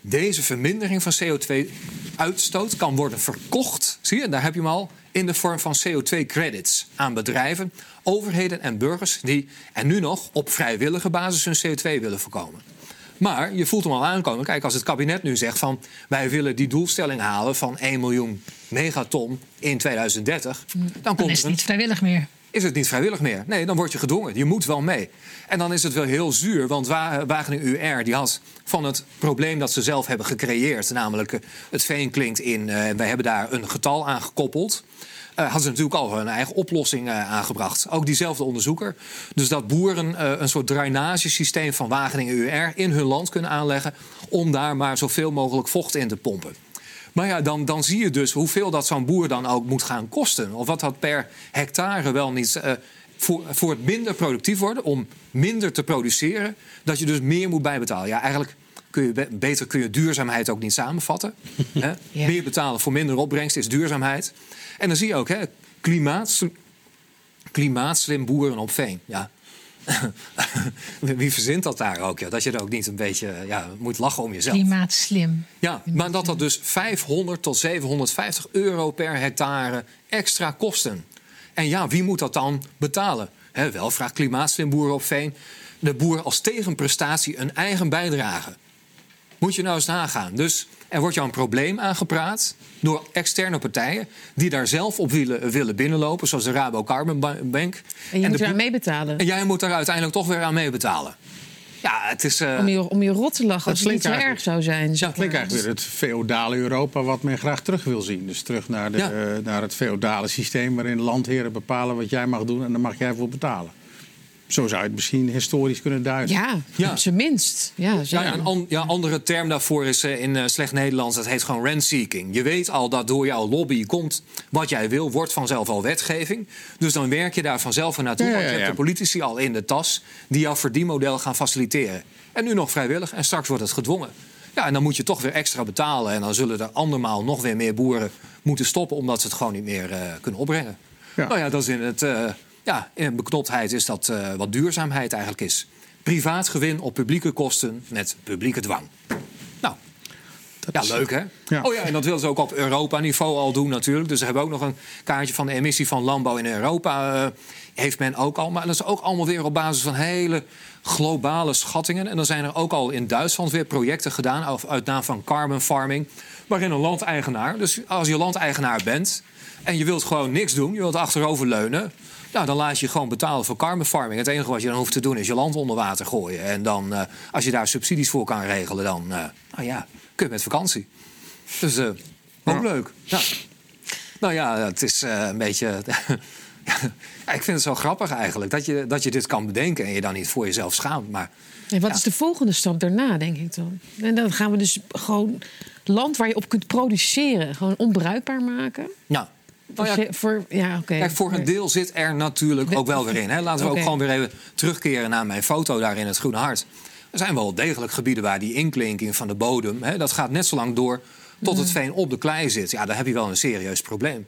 Speaker 4: Deze vermindering van CO2-uitstoot kan worden verkocht. Zie je, daar heb je hem al. In de vorm van CO2-credits aan bedrijven, overheden en burgers die, en nu nog, op vrijwillige basis hun CO2 willen voorkomen. Maar je voelt hem al aankomen. Kijk, als het kabinet nu zegt van wij willen die doelstelling halen van 1 miljoen megaton in 2030, dan,
Speaker 3: dan
Speaker 4: komt
Speaker 3: is het niet vrijwillig meer.
Speaker 4: Is het niet vrijwillig meer? Nee, dan word je gedwongen. Je moet wel mee. En dan is het wel heel zuur, want Wageningen UR die had van het probleem dat ze zelf hebben gecreëerd, namelijk eh, het veen klinkt in, uh, wij hebben daar een getal aan gekoppeld. Uh, hadden ze natuurlijk al hun eigen oplossing uh, aangebracht. Ook diezelfde onderzoeker. Dus dat boeren uh, een soort drainagesysteem van Wageningen UR in hun land kunnen aanleggen. om daar maar zoveel mogelijk vocht in te pompen. Maar ja, dan, dan zie je dus hoeveel dat zo'n boer dan ook moet gaan kosten. Of wat dat per hectare wel niet. voor, voor het minder productief worden, om minder te produceren, dat je dus meer moet bijbetalen. Ja, eigenlijk kun je beter kun je duurzaamheid ook niet samenvatten. Hè? Ja. Meer betalen voor minder opbrengst is duurzaamheid. En dan zie je ook, hè, klimaat, klimaatslim boeren op veen. Ja. Wie verzint dat daar ook? Ja? Dat je er ook niet een beetje ja, moet lachen om jezelf.
Speaker 3: Klimaatslim.
Speaker 4: Ja, maar dat dat dus 500 tot 750 euro per hectare extra kosten. En ja, wie moet dat dan betalen? He, wel vraagt klimaatslim boeren op veen de boer als tegenprestatie een eigen bijdrage. Moet je nou eens nagaan. Dus er wordt jou een probleem aangepraat door externe partijen die daar zelf op willen, willen binnenlopen, zoals de Rabo Carbon Bank.
Speaker 5: En je en moet daar meebetalen.
Speaker 4: En jij moet daar uiteindelijk toch weer aan meebetalen. Ja, het is. Uh...
Speaker 5: Om, je, om je rot te lachen als het niet zo erg zou zijn.
Speaker 6: Ja, het klinkt eigenlijk weer het feodale Europa wat men graag terug wil zien. Dus terug naar, de, ja. uh, naar het feodale systeem waarin landheren bepalen wat jij mag doen en daar mag jij voor betalen. Zo zou je het misschien historisch kunnen duiden.
Speaker 5: Ja, ja. op zijn minst. Ja,
Speaker 4: ja, een an, ja, andere term daarvoor is uh, in uh, slecht Nederlands, dat heet gewoon rent-seeking. Je weet al dat door jouw lobby komt wat jij wil, wordt vanzelf al wetgeving. Dus dan werk je daar vanzelf naartoe, ja, want je hebt de politici al in de tas die jouw verdienmodel gaan faciliteren. En nu nog vrijwillig en straks wordt het gedwongen. Ja, en dan moet je toch weer extra betalen. En dan zullen er andermaal nog weer meer boeren moeten stoppen... omdat ze het gewoon niet meer uh, kunnen opbrengen. Nou ja, dat is in het ja, beknoptheid is dat uh, wat duurzaamheid eigenlijk is. Privaat gewin op publieke kosten met publieke dwang. Nou. ja, leuk hè? Oh ja, en dat willen ze ook op Europa-niveau al doen natuurlijk. Dus ze hebben ook nog een kaartje van de emissie van landbouw in Europa. Uh, heeft men ook al. Maar dat is ook allemaal weer op basis van hele globale schattingen. En dan zijn er ook al in Duitsland weer projecten gedaan... uit naam van carbon farming, waarin een landeigenaar... dus als je landeigenaar bent en je wilt gewoon niks doen... je wilt achteroverleunen... Nou, dan laat je gewoon betalen voor carbon farming. Het enige wat je dan hoeft te doen is je land onder water gooien. En dan, uh, als je daar subsidies voor kan regelen, dan uh, nou ja, kun je met vakantie. Dus uh, ook leuk. Ja. Nou ja, het is een beetje. ja, ik vind het zo grappig eigenlijk dat je, dat je dit kan bedenken en je dan niet voor jezelf schaamt. Maar,
Speaker 5: en wat is de volgende stap daarna, denk ik dan? En dan gaan we dus gewoon land waar je op kunt produceren, gewoon onbruikbaar maken.
Speaker 4: Ja.
Speaker 5: Nou ja, voor, ja, okay.
Speaker 4: Kijk, voor een deel zit er natuurlijk ook wel weer in. Hè. Laten we ook gewoon weer even terugkeren naar mijn foto daar in het Groene Hart. Er zijn wel degelijk gebieden waar die inklinking van de bodem... Hè, dat gaat net zo lang door tot het veen op de klei zit. Ja, dan heb je wel een serieus probleem.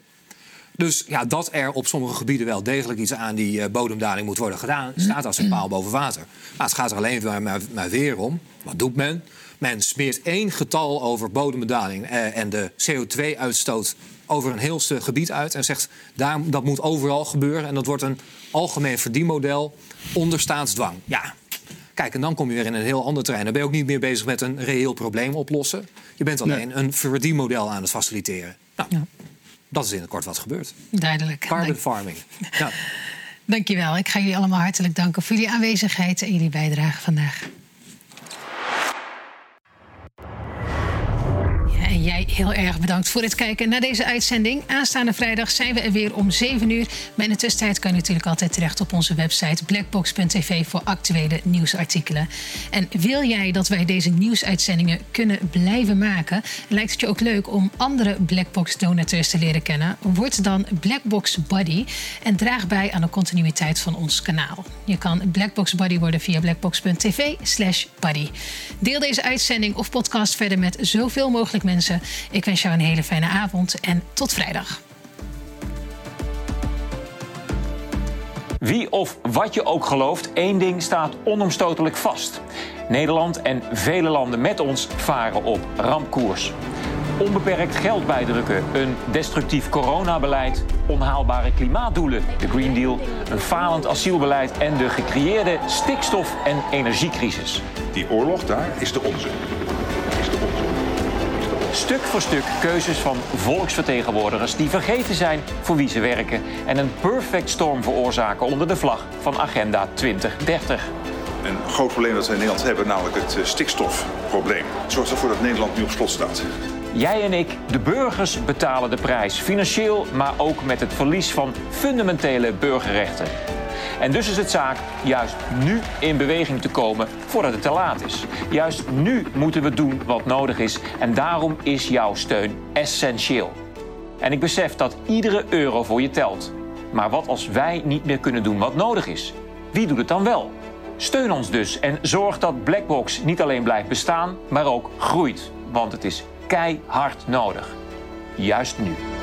Speaker 4: Dus ja, dat er op sommige gebieden wel degelijk iets aan die uh, bodemdaling moet worden gedaan, staat als een paal boven water. Maar het gaat er alleen maar, maar, maar weer om. Wat doet men? Men smeert één getal over bodemdaling eh, en de CO2-uitstoot over een heel gebied uit en zegt daar, dat moet overal gebeuren. En dat wordt een algemeen verdienmodel onder staatsdwang. Ja, kijk, en dan kom je weer in een heel ander terrein. Dan ben je ook niet meer bezig met een reëel probleem oplossen. Je bent alleen een verdienmodel aan het faciliteren. Nou, ja. dat is in het kort wat gebeurt.
Speaker 3: Duidelijk.
Speaker 4: Carbon Dank... farming. Ja.
Speaker 3: Dankjewel. Ik ga jullie allemaal hartelijk danken voor jullie aanwezigheid en jullie bijdrage vandaag. Jij heel erg bedankt voor het kijken naar deze uitzending. Aanstaande vrijdag zijn we er weer om 7 uur. Maar in de tussentijd kan je natuurlijk altijd terecht op onze website blackbox.tv voor actuele nieuwsartikelen. En wil jij dat wij deze nieuwsuitzendingen kunnen blijven maken? Lijkt het je ook leuk om andere Blackbox donateurs te leren kennen? Word dan Blackbox Buddy en draag bij aan de continuïteit van ons kanaal. Je kan Blackbox Buddy worden via blackbox.tv/slash buddy. Deel deze uitzending of podcast verder met zoveel mogelijk mensen ik wens jou een hele fijne avond en tot vrijdag.
Speaker 1: Wie of wat je ook gelooft, één ding staat onomstotelijk vast. Nederland en vele landen met ons varen op rampkoers. Onbeperkt geld bijdrukken, een destructief coronabeleid, onhaalbare klimaatdoelen, de Green Deal, een falend asielbeleid en de gecreëerde stikstof- en energiecrisis.
Speaker 2: Die oorlog daar is de onze.
Speaker 1: Stuk voor stuk keuzes van volksvertegenwoordigers die vergeten zijn voor wie ze werken en een perfect storm veroorzaken onder de vlag van Agenda 2030.
Speaker 2: Een groot probleem dat we in Nederland hebben, namelijk het eh, stikstofprobleem. Zorgt ervoor dat Nederland nu op slot staat.
Speaker 1: Jij en ik, de burgers, betalen de prijs. Financieel, maar ook met het verlies van fundamentele burgerrechten. En dus is het zaak juist nu in beweging te komen voordat het te laat is. Juist nu moeten we doen wat nodig is en daarom is jouw steun essentieel. En ik besef dat iedere euro voor je telt. Maar wat als wij niet meer kunnen doen wat nodig is? Wie doet het dan wel? Steun ons dus en zorg dat Blackbox niet alleen blijft bestaan, maar ook groeit. Want het is keihard nodig. Juist nu.